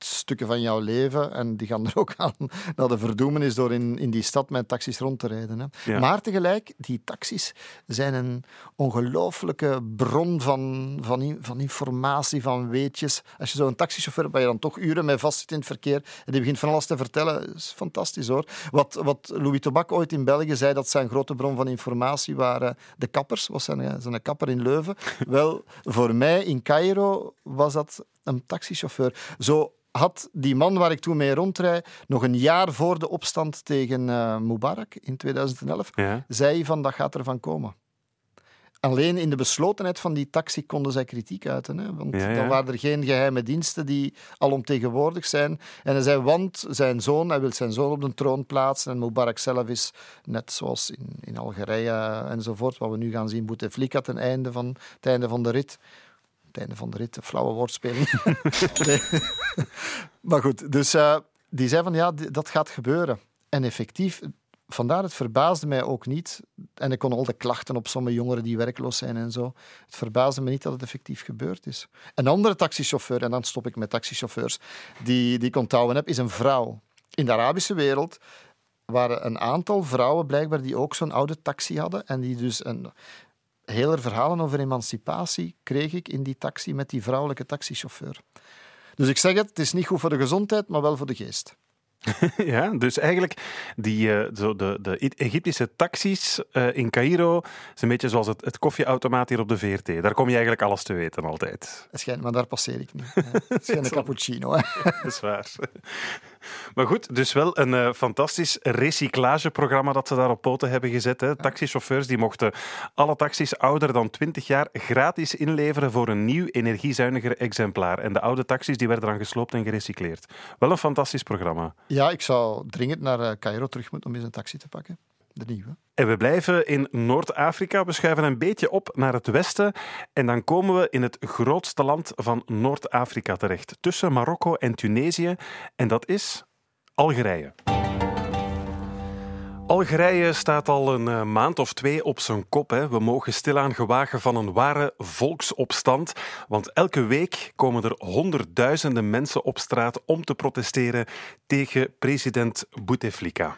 S3: stukken van jouw leven. En die gaan er ook aan naar de verdoemenis door in, in die stad met taxis rond te rijden. Hè.
S2: Ja.
S3: Maar tegelijk, die taxis zijn een ongelooflijke bron van, van, van informatie, van weetjes. Als je zo'n taxichauffeur hebt, waar je dan toch uren mee vastzit in het verkeer en die begint van alles te vertellen, is fantastisch hoor. Wat, wat Louis Tobac ooit in België zei, dat zijn grote bron van informatie waren de kappers, was zijn, zijn kapper in Leuven. Wel, voor mij in Cairo was dat een taxichauffeur. Zo had die man waar ik toen mee rondrijd, nog een jaar voor de opstand tegen eh, Mubarak in 2011,
S2: Ja.
S3: zei van dat gaat ervan komen. Alleen in de beslotenheid van die taxi konden zij kritiek uiten. Hè? Want
S2: Ja, ja.
S3: dan waren er geen geheime diensten die alomtegenwoordig zijn. En hij zei, want zijn zoon, hij wil zijn zoon op de troon plaatsen. En Mubarak zelf is, net zoals in, in Algerije enzovoort, wat we nu gaan zien, Bouteflika ten einde van, het einde van de rit. Het einde van de rit, een flauwe woordspeling. Maar goed, dus eh, die zei van ja, dat gaat gebeuren. En effectief, vandaar het verbaasde mij ook niet. En ik kon al de klachten op sommige jongeren die werkloos zijn en zo. Het verbaasde me niet dat het effectief gebeurd is. Een andere taxichauffeur, en dan stop ik met taxichauffeurs, die, die ik onthouden heb, is een vrouw. In de Arabische wereld waren een aantal vrouwen blijkbaar die ook zo'n oude taxi hadden en die dus een hele verhalen over emancipatie kreeg ik in die taxi met die vrouwelijke taxichauffeur. Dus ik zeg het, het is niet goed voor de gezondheid, maar wel voor de geest.
S2: Ja, dus eigenlijk die, eh, zo de, de Egyptische taxis eh, in Cairo is een beetje zoals het, het koffieautomaat hier op de VRT. Daar kom je eigenlijk alles te weten altijd.
S3: Het schijnt, maar daar passeer ik niet. Het is geen cappuccino. Hè.
S2: Dat is waar. Maar goed, dus wel een eh, fantastisch recyclageprogramma dat ze daar op poten hebben gezet. Hè. Taxichauffeurs die mochten alle taxis ouder dan 20 jaar gratis inleveren voor een nieuw energiezuiniger exemplaar. En de oude taxis die werden dan gesloopt en gerecycleerd. Wel een fantastisch programma.
S3: Ja, ik zou dringend naar eh, Cairo terug moeten om eens een taxi te pakken. De nieuwe.
S2: En we blijven in Noord-Afrika. We schuiven een beetje op naar het westen. En dan komen we in het grootste land van Noord-Afrika terecht. Tussen Marokko en Tunesië. En dat is Algerije. Algerije staat al een eh, maand of twee op zijn kop. Hè. We mogen stilaan gewagen van een ware volksopstand. Want elke week komen er honderdduizenden mensen op straat om te protesteren tegen president Bouteflika.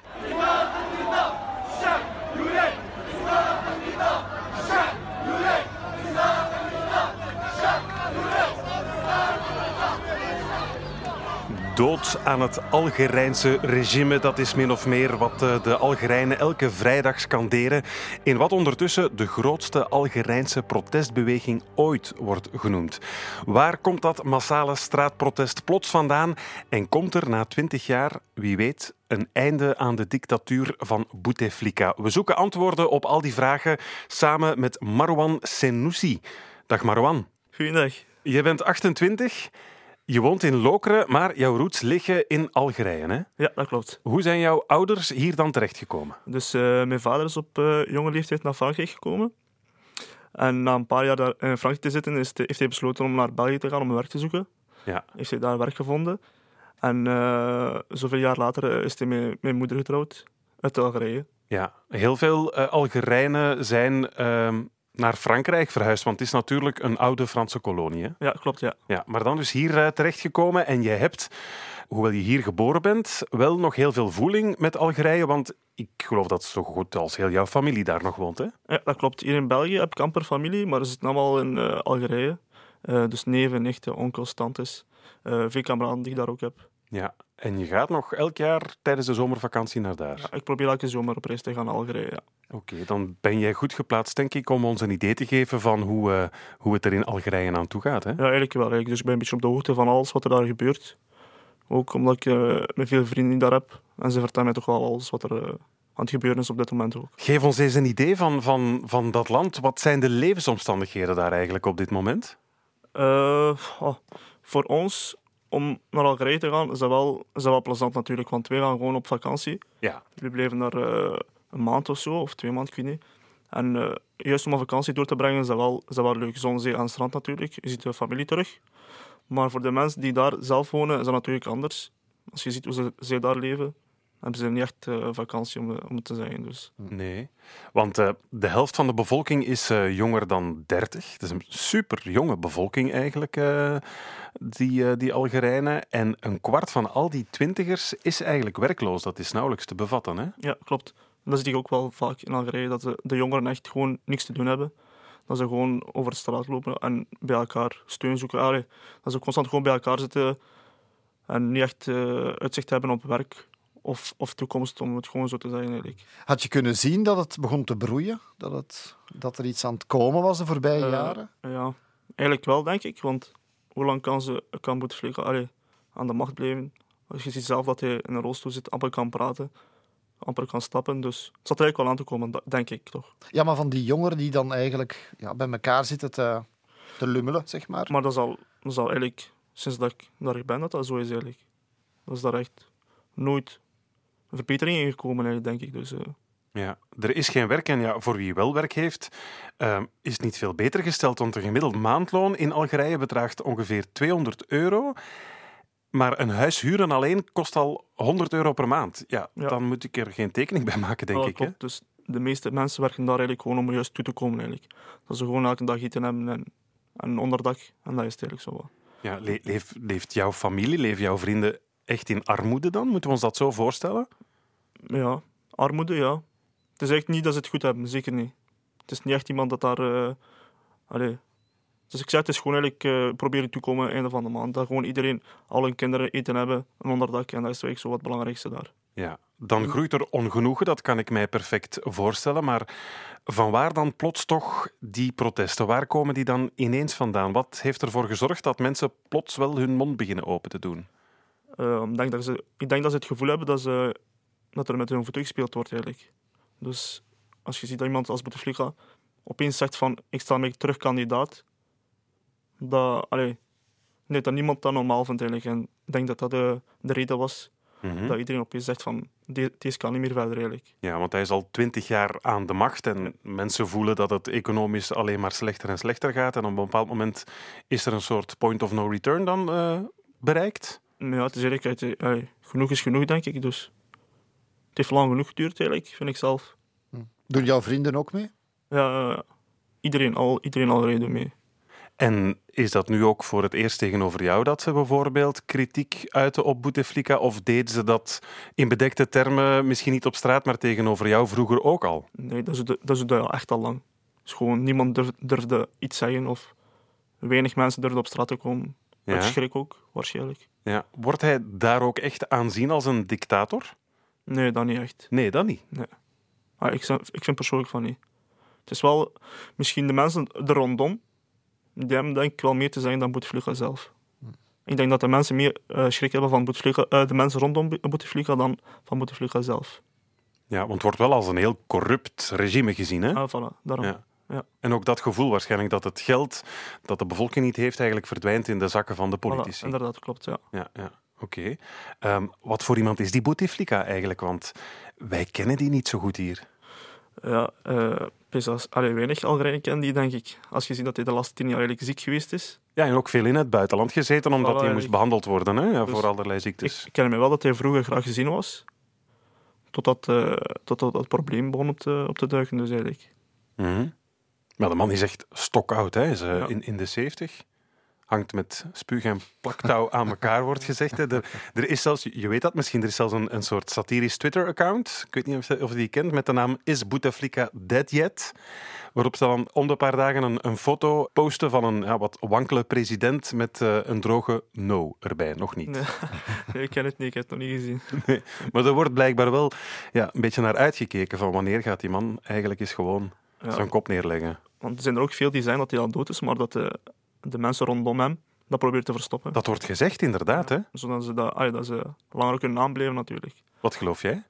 S2: Dood aan het Algerijnse regime. Dat is min of meer wat eh, de Algerijnen elke vrijdag scanderen. In wat ondertussen de grootste Algerijnse protestbeweging ooit wordt genoemd. Waar komt dat massale straatprotest plots vandaan? En komt er na twintig jaar, wie weet, een einde aan de dictatuur van Bouteflika? We zoeken antwoorden op al die vragen samen met Marwan Senoussi. Dag Marwan.
S6: Goedendag.
S2: Je bent 28. Je woont in Lokeren, maar jouw roots liggen in Algerije. Hè?
S6: Ja, dat klopt.
S2: Hoe zijn jouw ouders hier dan terechtgekomen?
S6: Dus uh, mijn vader is op uh, jonge leeftijd naar Frankrijk gekomen. En na een paar jaar daar in Frankrijk te zitten, is heeft hij besloten om naar België te gaan om werk te zoeken.
S2: Ja.
S6: Heeft hij daar werk gevonden. En uh, zoveel jaar later is hij met mijn moeder getrouwd uit Algerije.
S2: Ja, heel veel Algerijnen zijn ehm, naar Frankrijk verhuisd, want het is natuurlijk een oude Franse kolonie. Hè?
S6: Ja, klopt, ja.
S2: ja. Maar dan dus hier uh, terechtgekomen en je hebt, hoewel je hier geboren bent, wel nog heel veel voeling met Algerije, want ik geloof dat zo goed als heel jouw familie daar nog woont, hè?
S6: Ja, dat klopt. Hier in België heb ik amper familie, maar ze zitten allemaal in uh, Algerije. Uh, dus neven, nichten, onkels, tantes. veel kameraden die ik daar ook heb.
S2: Ja, en je gaat nog elk jaar tijdens de zomervakantie naar daar?
S6: Ja, ik probeer elke zomer op reis te gaan naar Algerije, ja.
S2: Oké, okay, dan ben jij goed geplaatst, denk ik, om ons een idee te geven van hoe, uh, hoe het er in Algerije aan toe gaat. Hè?
S6: Ja, eigenlijk wel. Eigenlijk. Dus ik ben een beetje op de hoogte van alles wat er daar gebeurt. Ook omdat ik uh, met veel vrienden daar heb. En ze vertellen mij toch wel alles wat er uh, aan het gebeuren is op dit moment ook.
S2: Geef ons eens een idee van, van, van dat land. Wat zijn de levensomstandigheden daar eigenlijk op dit moment?
S6: Oh, voor ons, om naar Algerije te gaan, is dat, wel, is dat wel plezant natuurlijk. Want wij gaan gewoon op vakantie.
S2: Ja.
S6: We bleven daar een maand of zo, of twee maanden, ik weet niet. En uh, juist om een vakantie door te brengen is dat wel, is dat wel leuk. Zon, zee en strand natuurlijk. Je ziet de familie terug. Maar voor de mensen die daar zelf wonen, is dat natuurlijk anders. Als je ziet hoe ze, zij daar leven, hebben ze niet echt uh, vakantie om, om het te zeggen. Dus.
S2: Nee, want uh, de helft van de bevolking is uh, jonger dan 30. Het is een super jonge bevolking eigenlijk, die, die Algerijnen. En een kwart van al die twintigers is eigenlijk werkloos. Dat is nauwelijks te bevatten. Hè?
S6: Ja, klopt. Dat zie ik ook wel vaak in Algerije, dat de, de jongeren echt gewoon niks te doen hebben. Dat ze gewoon over de straat lopen en bij elkaar steun zoeken. Allee, dat ze constant gewoon bij elkaar zitten en niet echt uh, uitzicht hebben op werk of, of toekomst, om het gewoon zo te zeggen. Eigenlijk.
S3: Had je kunnen zien dat het begon te broeien? Dat, het, dat er iets aan het komen was de voorbije
S6: uh,
S3: jaren?
S6: Ja, eigenlijk wel, denk ik. Want hoe lang kan, ze, kan Bouteflika allee, aan de macht blijven? Als je ziet zelf dat hij in een rolstoel zit, amper kan praten amper kan stappen. Dus het zat er eigenlijk wel aan te komen, denk ik toch.
S3: Ja, maar van die jongeren die dan eigenlijk ja, bij elkaar zitten te, te lummelen, zeg maar.
S6: Maar dat is, al, dat is al eigenlijk, sinds dat ik daar ben, dat dat zo is eigenlijk. Dat is daar echt nooit verbetering in gekomen, eigenlijk, denk ik. Dus, uh...
S2: Ja, er is geen werk en ja, voor wie wel werk heeft, uh, is het niet veel beter gesteld. Want een gemiddeld maandloon in Algerije bedraagt ongeveer 200 euro. Maar een huis huren alleen kost al 100 euro per maand. Ja,
S6: Ja.
S2: dan moet ik er geen tekening bij maken, denk
S6: Ja,
S2: ik. Hè?
S6: Dus de meeste mensen werken daar eigenlijk gewoon om juist toe te komen. Eigenlijk. Dat ze gewoon elke dag eten hebben en, en een onderdak. En dat is het eigenlijk zo wel.
S2: Ja, le- leeft, leeft jouw familie, leven jouw vrienden echt in armoede dan? Moeten we ons dat zo voorstellen?
S6: Ja, armoede, ja. Het is echt niet dat ze het goed hebben, zeker niet. Het is niet echt iemand dat daar... eh allee. Dus ik zeg, het is gewoon eigenlijk eh, proberen toekomen einde van de maand. Dat gewoon iedereen, al hun kinderen eten hebben, een onderdak. En dat is eigenlijk zo wat het belangrijkste daar.
S2: Ja, dan groeit er ongenoegen, dat kan ik mij perfect voorstellen. Maar van waar dan plots toch die protesten? Waar komen die dan ineens vandaan? Wat heeft ervoor gezorgd dat mensen plots wel hun mond beginnen open te doen?
S6: Eh, ik, denk dat ze, ik denk dat ze het gevoel hebben dat, ze, dat er met hun voeten gespeeld wordt eigenlijk. Dus als je ziet dat iemand als Bouteflika opeens zegt van ik sta mij terug kandidaat, dat, allee, nee, dat niemand dat normaal vindt eigenlijk. En ik denk dat dat de, de reden was
S2: Mhm.
S6: dat iedereen opeens zegt van "De- deze kan niet meer verder eigenlijk.
S2: Ja, want hij is al twintig jaar aan de macht en mensen voelen dat het economisch alleen maar slechter en slechter gaat. En op een bepaald moment is er een soort point of no return dan eh, bereikt.
S6: Maar ja, het is eigenlijk, uit- allee, genoeg is genoeg denk ik. Dus het heeft lang genoeg geduurd eigenlijk, vind ik zelf.
S3: Doen jouw vrienden ook mee?
S6: Ja, ja, iedereen al, iedereen al reden mee.
S2: En is dat nu ook voor het eerst tegenover jou dat ze bijvoorbeeld kritiek uiten op Bouteflika? Of deden ze dat in bedekte termen misschien niet op straat, maar tegenover jou vroeger ook al?
S6: Nee, dat is, dat is echt al lang. Dus gewoon niemand durf- durfde iets zeggen of weinig mensen durfden op straat te komen.
S2: Ja.
S6: Uit schrik ook, waarschijnlijk.
S2: Ja. Wordt hij daar ook echt aanzien als een dictator?
S6: Nee, dat niet echt.
S2: Nee, dat niet.
S6: Maar ik, vind- ik vind persoonlijk van niet. Het is wel misschien de mensen er rondom, die hebben denk ik wel meer te zeggen dan Bouteflika zelf. Ik denk dat de mensen meer eh, schrik hebben van Bouteflika, eh, de mensen rondom Bo- Bouteflika dan van Bouteflika zelf.
S2: Ja, want het wordt wel als een heel corrupt regime gezien. Hè?
S6: Ah, voilà, daarom.
S2: Ja.
S6: Ja.
S2: En ook dat gevoel waarschijnlijk dat het geld dat de bevolking niet heeft, eigenlijk verdwijnt in de zakken van de
S6: Voilà,
S2: politici.
S6: inderdaad, klopt, ja.
S2: Ja, ja. oké. Ehm, wat voor iemand is die Bouteflika eigenlijk? Want wij kennen die niet zo goed hier.
S6: Ja, eh best allee, weinig Algerijnen kennen die, denk ik. Als je ziet dat hij de laatste tien jaar eigenlijk ziek geweest is.
S2: Ja, en ook veel in het buitenland gezeten, omdat
S6: Voilà,
S2: hij moest behandeld worden hè, ja,
S6: Dus
S2: voor allerlei ziektes.
S6: Ik, ken mij wel dat hij vroeger graag gezien was. Totdat, eh totdat dat probleem begon op te, op te duiken, dus eigenlijk.
S2: Mhm. Maar de man is echt stokoud, hè? Is eh,
S6: Ja.
S2: in, in de 70. Hangt met spuug en plaktouw aan elkaar, wordt gezegd. Hè. Er, er is zelfs, je weet dat misschien, er is zelfs een, een soort satirisch Twitter-account. Ik weet niet of je, of je die kent, met de naam Is Bouteflika Dead Yet? Waarop ze dan om de paar dagen een, een foto posten van een ja, wat wankele president met eh, een droge no erbij. Nog niet.
S6: Nee, nee, ik ken het niet, ik heb het nog niet gezien.
S2: Maar er wordt blijkbaar wel ja, een beetje naar uitgekeken van wanneer gaat die man eigenlijk eens gewoon
S6: Ja.
S2: zijn kop neerleggen.
S6: Want er zijn er ook veel die zeggen dat hij al dood is, maar dat de, de mensen rondom hem dat proberen te verstoppen.
S2: Dat wordt gezegd, inderdaad. Hè?
S6: Zodat ze, dat, allee, dat ze langer kunnen aanblijven, natuurlijk.
S2: Wat geloof jij?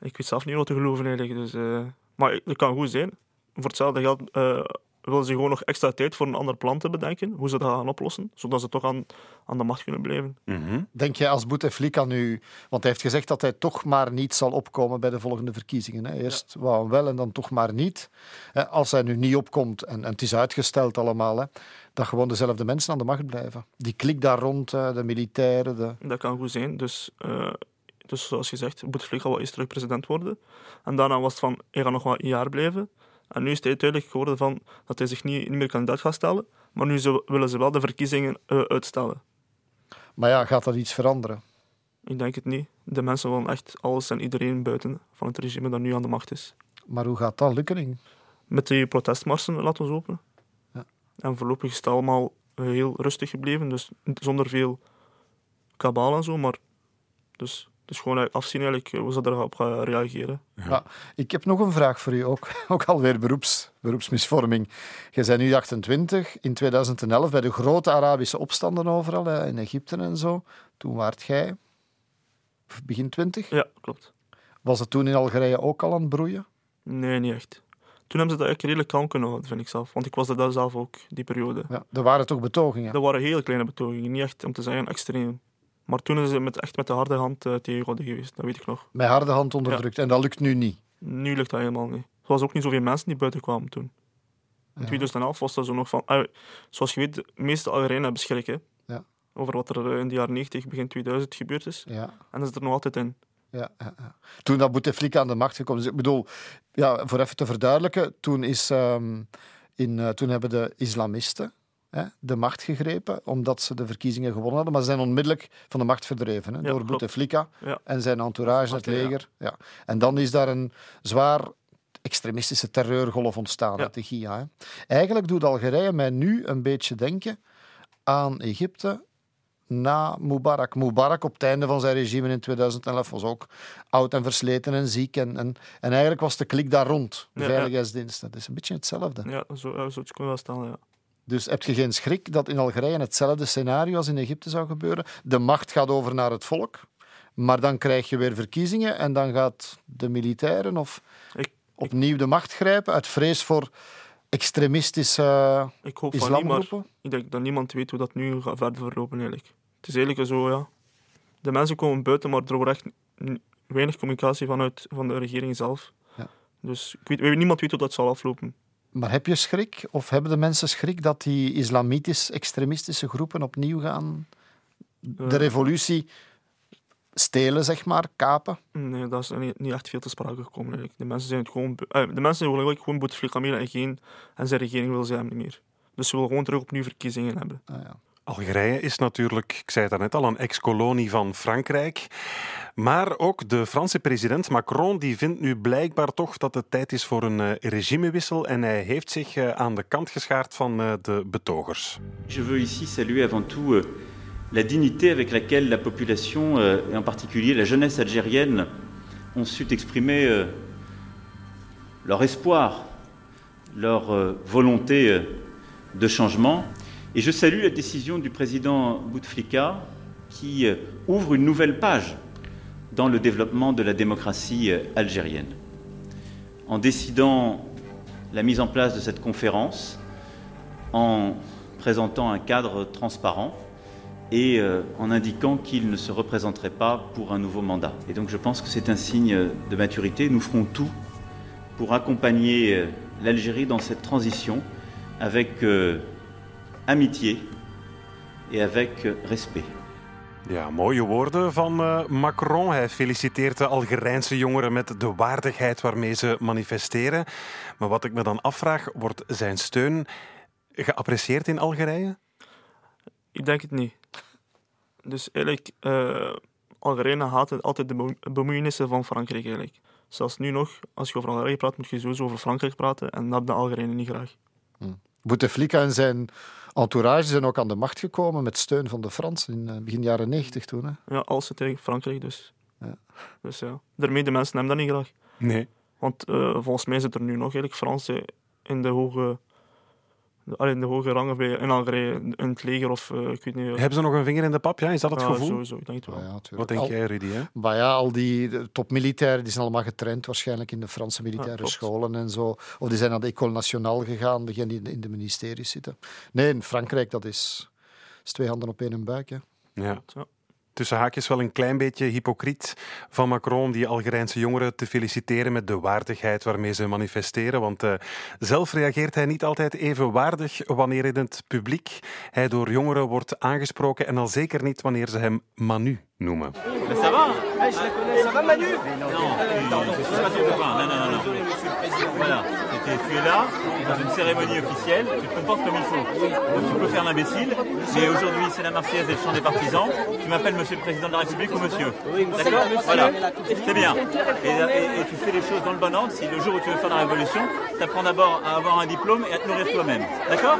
S6: Ik weet zelf niet wat te geloven, eigenlijk. Dus, eh, maar het kan goed zijn. Voor hetzelfde geld eh willen ze gewoon nog extra tijd voor een ander plan te bedenken, hoe ze dat gaan oplossen, zodat ze toch aan, aan de macht kunnen blijven.
S2: Mhm.
S3: Denk je als Bouteflika nu... Want hij heeft gezegd dat hij toch maar niet zal opkomen bij de volgende verkiezingen. Hè? Eerst wou wel en dan toch maar niet. Hè, Als hij nu niet opkomt, en, en het is uitgesteld allemaal, hè, dat gewoon dezelfde mensen aan de macht blijven. Die klik daar rond, de militairen, de...
S6: Dat kan goed zijn. Dus, eh, dus zoals gezegd, Bouteflika wil eerst terug president worden. En daarna was het van, hij gaat nog maar een jaar blijven. En nu is het duidelijk geworden van, dat hij zich niet, niet meer kandidaat gaat stellen. Maar nu ze- willen ze wel de verkiezingen eh, uitstellen.
S3: Maar ja, gaat dat iets veranderen?
S6: Ik denk het niet. De mensen willen echt alles en iedereen buiten van het regime dat nu aan de macht is.
S3: Maar hoe gaat dat lukken?
S6: Met die protestmarsen laten we open.
S3: Ja.
S6: En voorlopig is het allemaal heel rustig gebleven, dus zonder veel kabaal en zo. Maar dus, dus gewoon eigenlijk afzien eigenlijk hoe ze erop gaan reageren.
S3: Ja. Ik heb nog een vraag voor u, ook, ook alweer beroeps, beroepsmisvorming. Je bent nu 28, in 2011 bij de grote Arabische opstanden overal, in Egypte en zo. Toen waart jij begin 20.
S6: Ja, klopt.
S3: Was het toen in Algerije ook al aan het broeien?
S6: Nee, niet echt. Toen hebben ze dat eigenlijk redelijk kalm kunnen houden, vind ik zelf. Want ik was er daar zelf ook, die periode.
S3: Ja, er waren toch betogingen?
S6: Dat waren hele kleine betogingen, niet echt om te zeggen extreem. Maar toen is ze met, echt met de harde hand uh, tegenhouden geweest, dat weet ik nog.
S3: Met harde hand onderdrukt. En dat lukt nu niet.
S6: Nu lukt dat helemaal niet. Er was ook niet zoveel mensen die buiten kwamen toen. In
S3: Ja.
S6: 2011 was dat zo nog van... ah, zoals je weet, de meeste Algerijnen hebben schrik, hè.
S3: Ja.
S6: Over wat er eh, in de jaren 90, begin 2000 gebeurd is.
S3: Ja.
S6: En dat is er nog altijd in.
S3: Ja. Toen dat Bouteflika aan de macht gekomen is. Ik bedoel, ja, voor even te verduidelijken, toen, is, ehm, in, eh, toen hebben de islamisten hè, de macht gegrepen, omdat ze de verkiezingen gewonnen hadden. Maar ze zijn onmiddellijk van de macht verdreven hè,
S6: Ja,
S3: door. Bouteflika
S6: Ja.
S3: en zijn entourage, het leger. Ja. En dan is daar een zwaar extremistische terreurgolf ontstaan
S6: Ja.
S3: uit de GIA. Hè. Eigenlijk doet Algerije mij nu een beetje denken aan Egypte na Mubarak. Mubarak op het einde van zijn regime in 2011 was ook oud en versleten en ziek. En, en, en eigenlijk was de klik daar rond, de
S6: Ja,
S3: veiligheidsdiensten. Het is een beetje hetzelfde.
S6: Ja, zo, zo we wel stellen, ja.
S3: Dus heb je geen schrik dat in Algerije hetzelfde scenario als in Egypte zou gebeuren? De macht gaat over naar het volk, maar dan krijg je weer verkiezingen en dan gaat de militairen of
S6: Ik,
S3: opnieuw de macht grijpen uit vrees voor extremistische
S6: ik hoop van niet,
S3: islamgroepen.
S6: ik denk dat niemand weet hoe dat nu gaat verder verlopen, eigenlijk. Het is eigenlijk zo, ja... De mensen komen buiten, maar er wordt echt weinig communicatie vanuit van de regering zelf.
S3: Ja.
S6: Dus ik weet, niemand weet hoe dat zal aflopen.
S3: Maar heb je schrik, of hebben de mensen schrik dat die islamitisch-extremistische groepen opnieuw gaan de
S6: Eh.
S3: revolutie stelen, zeg maar, kapen?
S6: Nee, dat is niet, niet echt veel te sprake gekomen. Eigenlijk. De mensen zijn het gewoon... eh, de mensen willen eigenlijk gewoon Bouteflika en geen... En zijn regering wil ze hem niet meer. Dus ze willen gewoon terug opnieuw verkiezingen hebben.
S3: Ah, ja.
S2: Algerije is natuurlijk, ik zei het daarnet al, een ex-kolonie van Frankrijk. Maar ook de Franse president Macron die vindt nu blijkbaar toch dat het tijd is voor een eh, regimewissel en hij heeft zich eh, aan de kant geschaard van eh, de betogers.
S7: Je veux ici saluer avant tout la dignité avec laquelle la population, et en particulier la jeunesse algérienne, ont su exprimer leur espoir, leur volonté de changement. Et je salue la décision du président Bouteflika qui euh, ouvre une nouvelle page dans le développement de la démocratie euh, algérienne. En décidant la mise en place de cette conférence, en présentant un cadre transparent et euh, en indiquant qu'il ne se représenterait pas pour un nouveau mandat. Et donc je pense que c'est un signe de maturité. Nous ferons tout pour accompagner l'Algérie dans cette transition avec amitié et avec respect.
S2: Ja, mooie woorden van uh, Macron. Hij feliciteert de Algerijnse jongeren met de waardigheid waarmee ze manifesteren. Maar wat ik me dan afvraag, wordt zijn steun geapprecieerd in Algerije?
S6: Ik denk het niet. Dus eigenlijk, uh, Algerije haat altijd de bemoeienissen van Frankrijk eigenlijk. Zelfs nu nog, als je over Algerije praat, moet je sowieso over Frankrijk praten en dat hebben de Algerijnen niet graag.
S3: Hm. Bouteflika en zijn entourage zijn ook aan de macht gekomen met steun van de Fransen in uh, begin jaren 90 toen. Hè?
S6: Ja, als het tegen Frankrijk dus. Ja. Dus ja, daarmee de mensen hebben dat niet graag.
S2: Nee.
S6: Want uh, volgens mij zitten er nu nog eigenlijk Fransen in de hoge in de hoge rangen bij, in Algerije, in het leger of uh, ik weet niet.
S2: Hebben ze nog een vinger in de pap? Ja, is dat het
S6: ja,
S2: gevoel?
S6: sowieso, ik denk het wel.
S3: Ja,
S2: Wat denk jij, Rudy? Hè?
S3: Maar ja, al die topmilitairen die zijn allemaal getraind waarschijnlijk in de Franse militaire scholen en zo. Of die zijn naar de École Nationale gegaan, degenen die in de ministeries zitten. Nee, in Frankrijk, dat is, is twee handen op één buik. Hè.
S2: Ja. Tussen haakjes wel een klein beetje hypocriet van Macron die Algerijnse jongeren te feliciteren met de waardigheid waarmee ze manifesteren. Want uh, zelf reageert hij niet altijd even waardig wanneer in het publiek hij door jongeren wordt aangesproken en al zeker niet wanneer ze hem Manu noemen.
S8: Ça va Manu. Voilà, tu es là, dans une cérémonie officielle, tu te comportes comme il faut. Donc tu peux faire l'imbécile, mais aujourd'hui c'est la Marseillaise et le chant des partisans, tu m'appelles monsieur le président de la République ou monsieur. D'accord Voilà, c'est bien. Et, et, et, tu fais les choses dans le bon ordre. Si le jour où tu veux faire la révolution, tu apprends d'abord à avoir un diplôme et à te nourrir toi-même. D'accord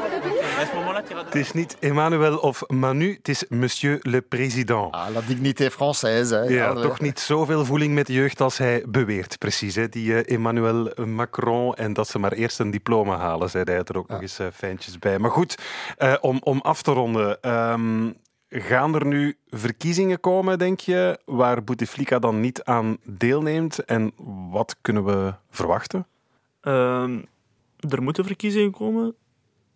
S8: À ce moment-là, tu iras...
S2: Het is niet Emmanuel of Manu, het is monsieur le président.
S3: Ah, la dignité française. Hè.
S2: Ja, ja, toch niet zoveel voeling met de jeugd als hij beweert, precies. Hè. Die uh, Emmanuel Macron en dat ze maar eerst een diploma halen, zei hij er ook ja. nog eens uh, fijntjes bij. Maar goed, uh, om, om af te ronden. Um, gaan er nu verkiezingen komen, denk je, waar Bouteflika dan niet aan deelneemt? En wat kunnen we verwachten?
S6: Um, er moeten verkiezingen komen.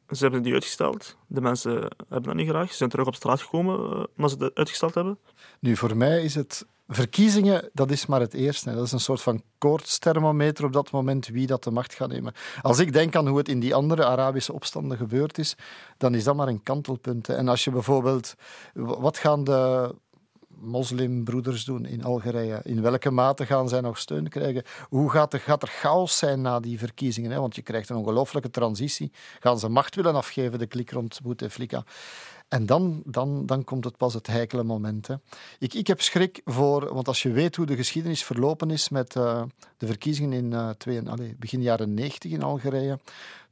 S6: Ze hebben die uitgesteld. De mensen hebben dat niet graag. Ze zijn terug op straat gekomen uh, omdat ze het uitgesteld hebben.
S3: Nu, voor mij is het verkiezingen, dat is maar het eerste. Dat is een soort van koortsthermometer op dat moment wie dat de macht gaat nemen. Als ik denk aan hoe het in die andere Arabische opstanden gebeurd is, dan is dat maar een kantelpunt. En als je bijvoorbeeld... Wat gaan de moslimbroeders doen in Algerije? In welke mate gaan zij nog steun krijgen? Hoe gaat er, gaat er chaos zijn na die verkiezingen? Want je krijgt een ongelooflijke transitie. Gaan ze macht willen afgeven, de klik rond Bouteflika? En dan, dan, dan komt het pas het heikele moment. Hè. Ik, ik heb schrik voor, want als je weet hoe de geschiedenis verlopen is met uh, de verkiezingen in uh, twee, begin jaren 90 in Algerije,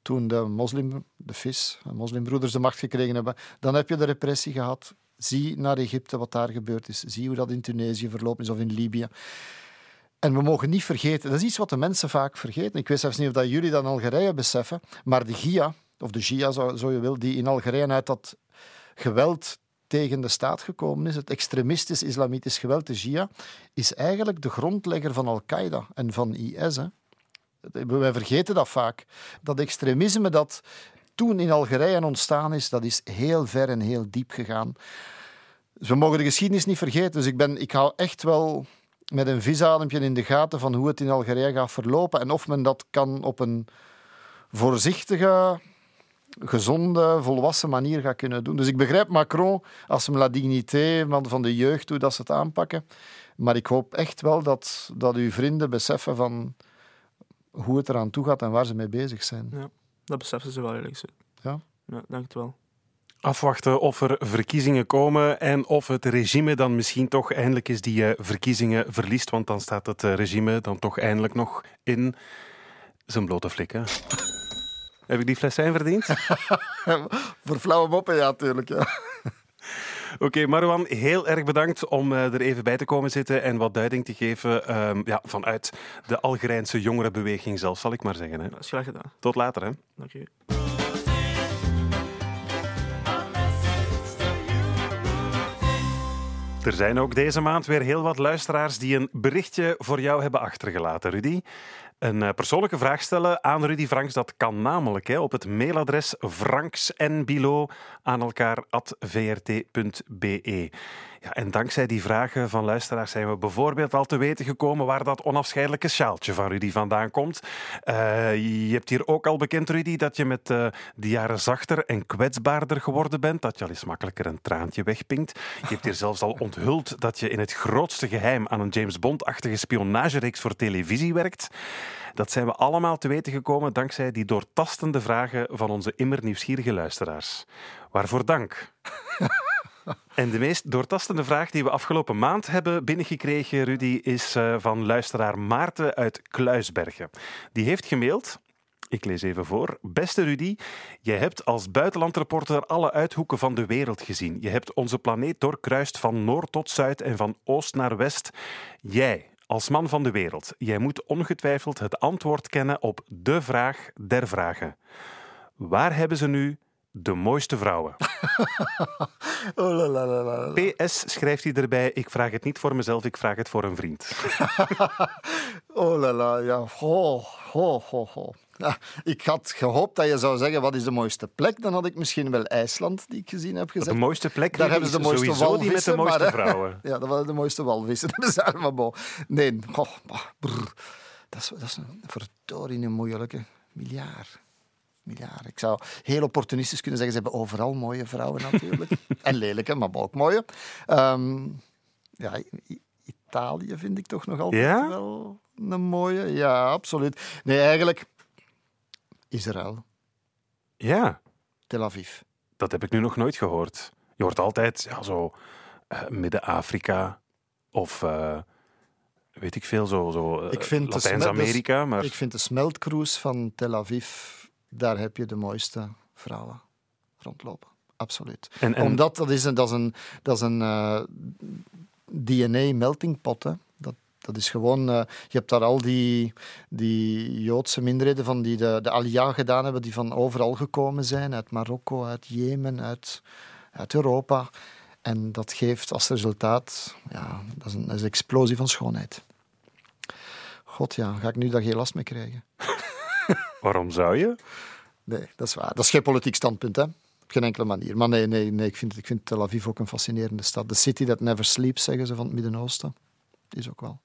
S3: toen de moslim, de FIS, de moslimbroeders de macht gekregen hebben, dan heb je de repressie gehad. Zie naar Egypte wat daar gebeurd is. Zie hoe dat in Tunesië verlopen is of in Libië. En we mogen niet vergeten, dat is iets wat de mensen vaak vergeten. Ik weet zelfs niet of dat jullie dat in Algerije beseffen, maar de GIA, of de GIA zo, zo je wil, die in Algerije uit dat geweld tegen de staat gekomen is, het extremistisch islamitisch geweld, de Shia, is eigenlijk de grondlegger van Al-Qaeda en van IS. Hè. Wij vergeten dat vaak. Dat extremisme dat toen in Algerije ontstaan is, dat is heel ver en heel diep gegaan. We mogen de geschiedenis niet vergeten. Dus ik, ben, ik hou echt wel met een visadempje in de gaten van hoe het in Algerije gaat verlopen en of men dat kan op een voorzichtige, gezonde, volwassen manier gaat kunnen doen. Dus ik begrijp Macron als hem la dignité van de jeugd, hoe dat ze het aanpakken. Maar ik hoop echt wel dat, dat uw vrienden beseffen van hoe het eraan toe gaat en waar ze mee bezig zijn.
S6: Ja, dat beseffen ze wel eerlijk gezegd.
S3: Ja?
S6: Ja, denk het wel.
S2: Afwachten of er verkiezingen komen en of het regime dan misschien toch eindelijk eens die eh, verkiezingen verliest. Want dan staat het eh, regime dan toch eindelijk nog in zijn blote flikken. Heb ik die fles wijn verdiend?
S3: Voor flauwe moppen, ja, natuurlijk. Ja.
S2: Oké, Marwan, heel erg bedankt om eh, er even bij te komen zitten en wat duiding te geven ehm, ja, vanuit de Algerijnse jongerenbeweging zelf, zal ik maar zeggen. Hè.
S6: Dat is graag gedaan.
S2: Tot later. Hè.
S6: Dank u.
S2: Er zijn ook deze maand weer heel wat luisteraars die een berichtje voor jou hebben achtergelaten, Rudy. Een eh, persoonlijke vraag stellen aan Rudy Franks, dat kan namelijk hè, op het mailadres franksnbilo aan elkaar at vrt.be. Ja, en dankzij die vragen van luisteraars zijn we bijvoorbeeld al te weten gekomen waar dat onafscheidelijke sjaaltje van Rudy vandaan komt. Eh, je hebt hier ook al bekend, Rudy, dat je met eh, de jaren zachter en kwetsbaarder geworden bent. Dat je al eens makkelijker een traantje wegpinkt. Je hebt hier zelfs al onthuld dat je in het grootste geheim aan een James Bond-achtige spionagereeks voor televisie werkt. Dat zijn we allemaal te weten gekomen dankzij die doortastende vragen van onze immer nieuwsgierige luisteraars. Waarvoor dank. En de meest doortastende vraag die we afgelopen maand hebben binnengekregen, Rudy, is eh, van luisteraar Maarten uit Kluisbergen. Die heeft gemaild. Ik lees even voor. Beste Rudy, jij hebt als buitenlandreporter alle uithoeken van de wereld gezien. Je hebt onze planeet doorkruist van noord tot zuid en van oost naar west. Jij, als man van de wereld, jij moet ongetwijfeld het antwoord kennen op de vraag der vragen. Waar hebben ze nu de mooiste vrouwen?
S3: Oh, la, la, la, la.
S2: PS schrijft hij erbij: Ik vraag het niet voor mezelf, ik vraag het voor een vriend.
S3: Oh la la, ja. Ho, ho, ho, ho. Ja, ik had gehoopt dat je zou zeggen wat is de mooiste plek. Dan had ik misschien wel IJsland, die ik gezien heb gezegd.
S2: De mooiste plek
S3: Daar hebben ze de
S2: is
S3: mooiste
S2: sowieso die met de
S3: walvissen,
S2: mooiste
S3: maar,
S2: vrouwen.
S3: Ja, dat waren de mooiste walvissen. Dat is allemaal bo. Nee, bah, dat, is, dat is een verdorie moeilijke. Miljard. Miljard. Ik zou heel opportunistisch kunnen zeggen, ze hebben overal mooie vrouwen natuurlijk. en lelijke, maar ook mooie. Ehm, ja, Italië vind ik toch nog altijd
S2: Ja?
S3: wel een mooie. Ja, absoluut. Nee, eigenlijk Israël,
S2: Ja,
S3: Tel Aviv.
S2: dat heb ik nu nog nooit gehoord. Je hoort altijd ja, zo eh, Midden-Afrika of eh, weet ik veel, zo, zo eh, Latijns-Amerika. Maar
S3: Ik vind de smeltcruise van Tel Aviv, daar heb je de mooiste vrouwen rondlopen. Absoluut.
S2: en, en,
S3: Omdat dat is een, dat is een, dat is een eh, DNA-melting pot. Hè. Dat, dat is gewoon... eh, je hebt daar al die, die Joodse minderheden van die de, de Aliyah gedaan hebben, die van overal gekomen zijn. Uit Marokko, uit Jemen, uit, uit Europa. En dat geeft als resultaat... Ja, dat is een, dat is een explosie van schoonheid. God ja, ga ik nu daar geen last mee krijgen?
S2: waarom zou je?
S3: Nee, dat is waar. Dat is geen politiek standpunt, hè. Op geen enkele manier. Maar nee, nee, nee ik, vind, ik vind Tel Aviv ook een fascinerende stad. De city that never sleeps, zeggen ze van het Midden-Oosten. Is ook wel.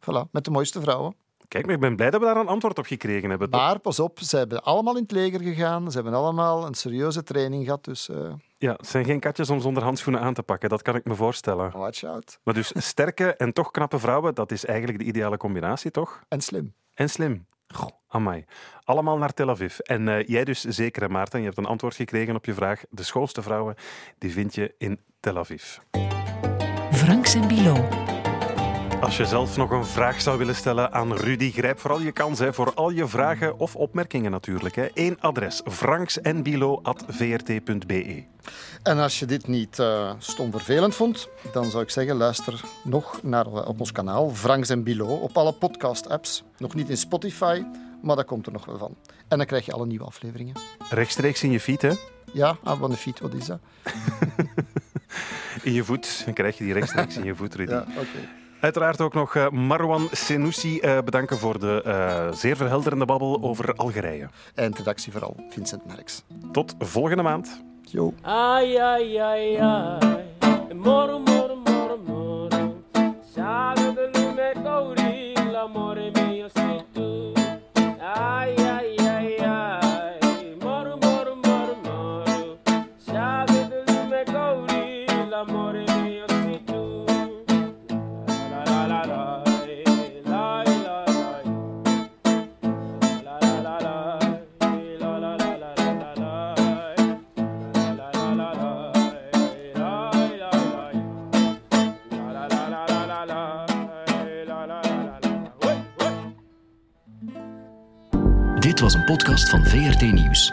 S3: Voilà, met de mooiste vrouwen.
S2: Kijk, maar ik ben blij dat we daar een antwoord op gekregen hebben.
S3: Maar pas op, ze hebben allemaal in het leger gegaan. Ze hebben allemaal een serieuze training gehad. Dus eh,
S2: Ja, het zijn geen katjes om zonder handschoenen aan te pakken, dat kan ik me voorstellen.
S3: watch out.
S2: Maar dus sterke en toch knappe vrouwen, dat is eigenlijk de ideale combinatie, toch?
S3: En slim.
S2: En slim. Goh, amai. Allemaal naar Tel Aviv. En eh, jij dus zeker, Maarten. Je hebt een antwoord gekregen op je vraag. De schoonste vrouwen, die vind je in Tel Aviv.
S1: Franks en Bilo.
S2: Als je zelf nog een vraag zou willen stellen aan Rudy, grijp vooral je kans hè, voor al je vragen of opmerkingen natuurlijk. Hè. Eén adres, franksenbilo.vrt.be.
S3: En als je dit niet eh stom vervelend vond, dan zou ik zeggen, luister nog naar, eh, op ons kanaal Franks en Bilo op alle podcast-apps. Nog niet in Spotify, maar dat komt er nog wel van. En dan krijg je alle nieuwe afleveringen.
S2: Rechtstreeks in je feed, hè.
S3: Ja, ah, wat een fiets, wat is dat?
S2: In je voet. Dan krijg je die rechtstreeks in je voet, Rudy.
S3: Ja, oké.
S2: Uiteraard ook nog eh, Marwan Senoussi bedanken voor de zeer verhelderende babbel over Algerije.
S3: En redactie vooral, Vincent Merks.
S2: Tot volgende maand.
S9: Jo. Ai, ai, ai, ai.
S10: Dit was een podcast van VRT Nieuws.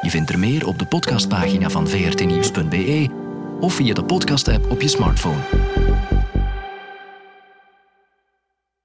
S10: Je vindt er meer op de podcastpagina van vrtnieuws.be of via de podcast-app op je smartphone.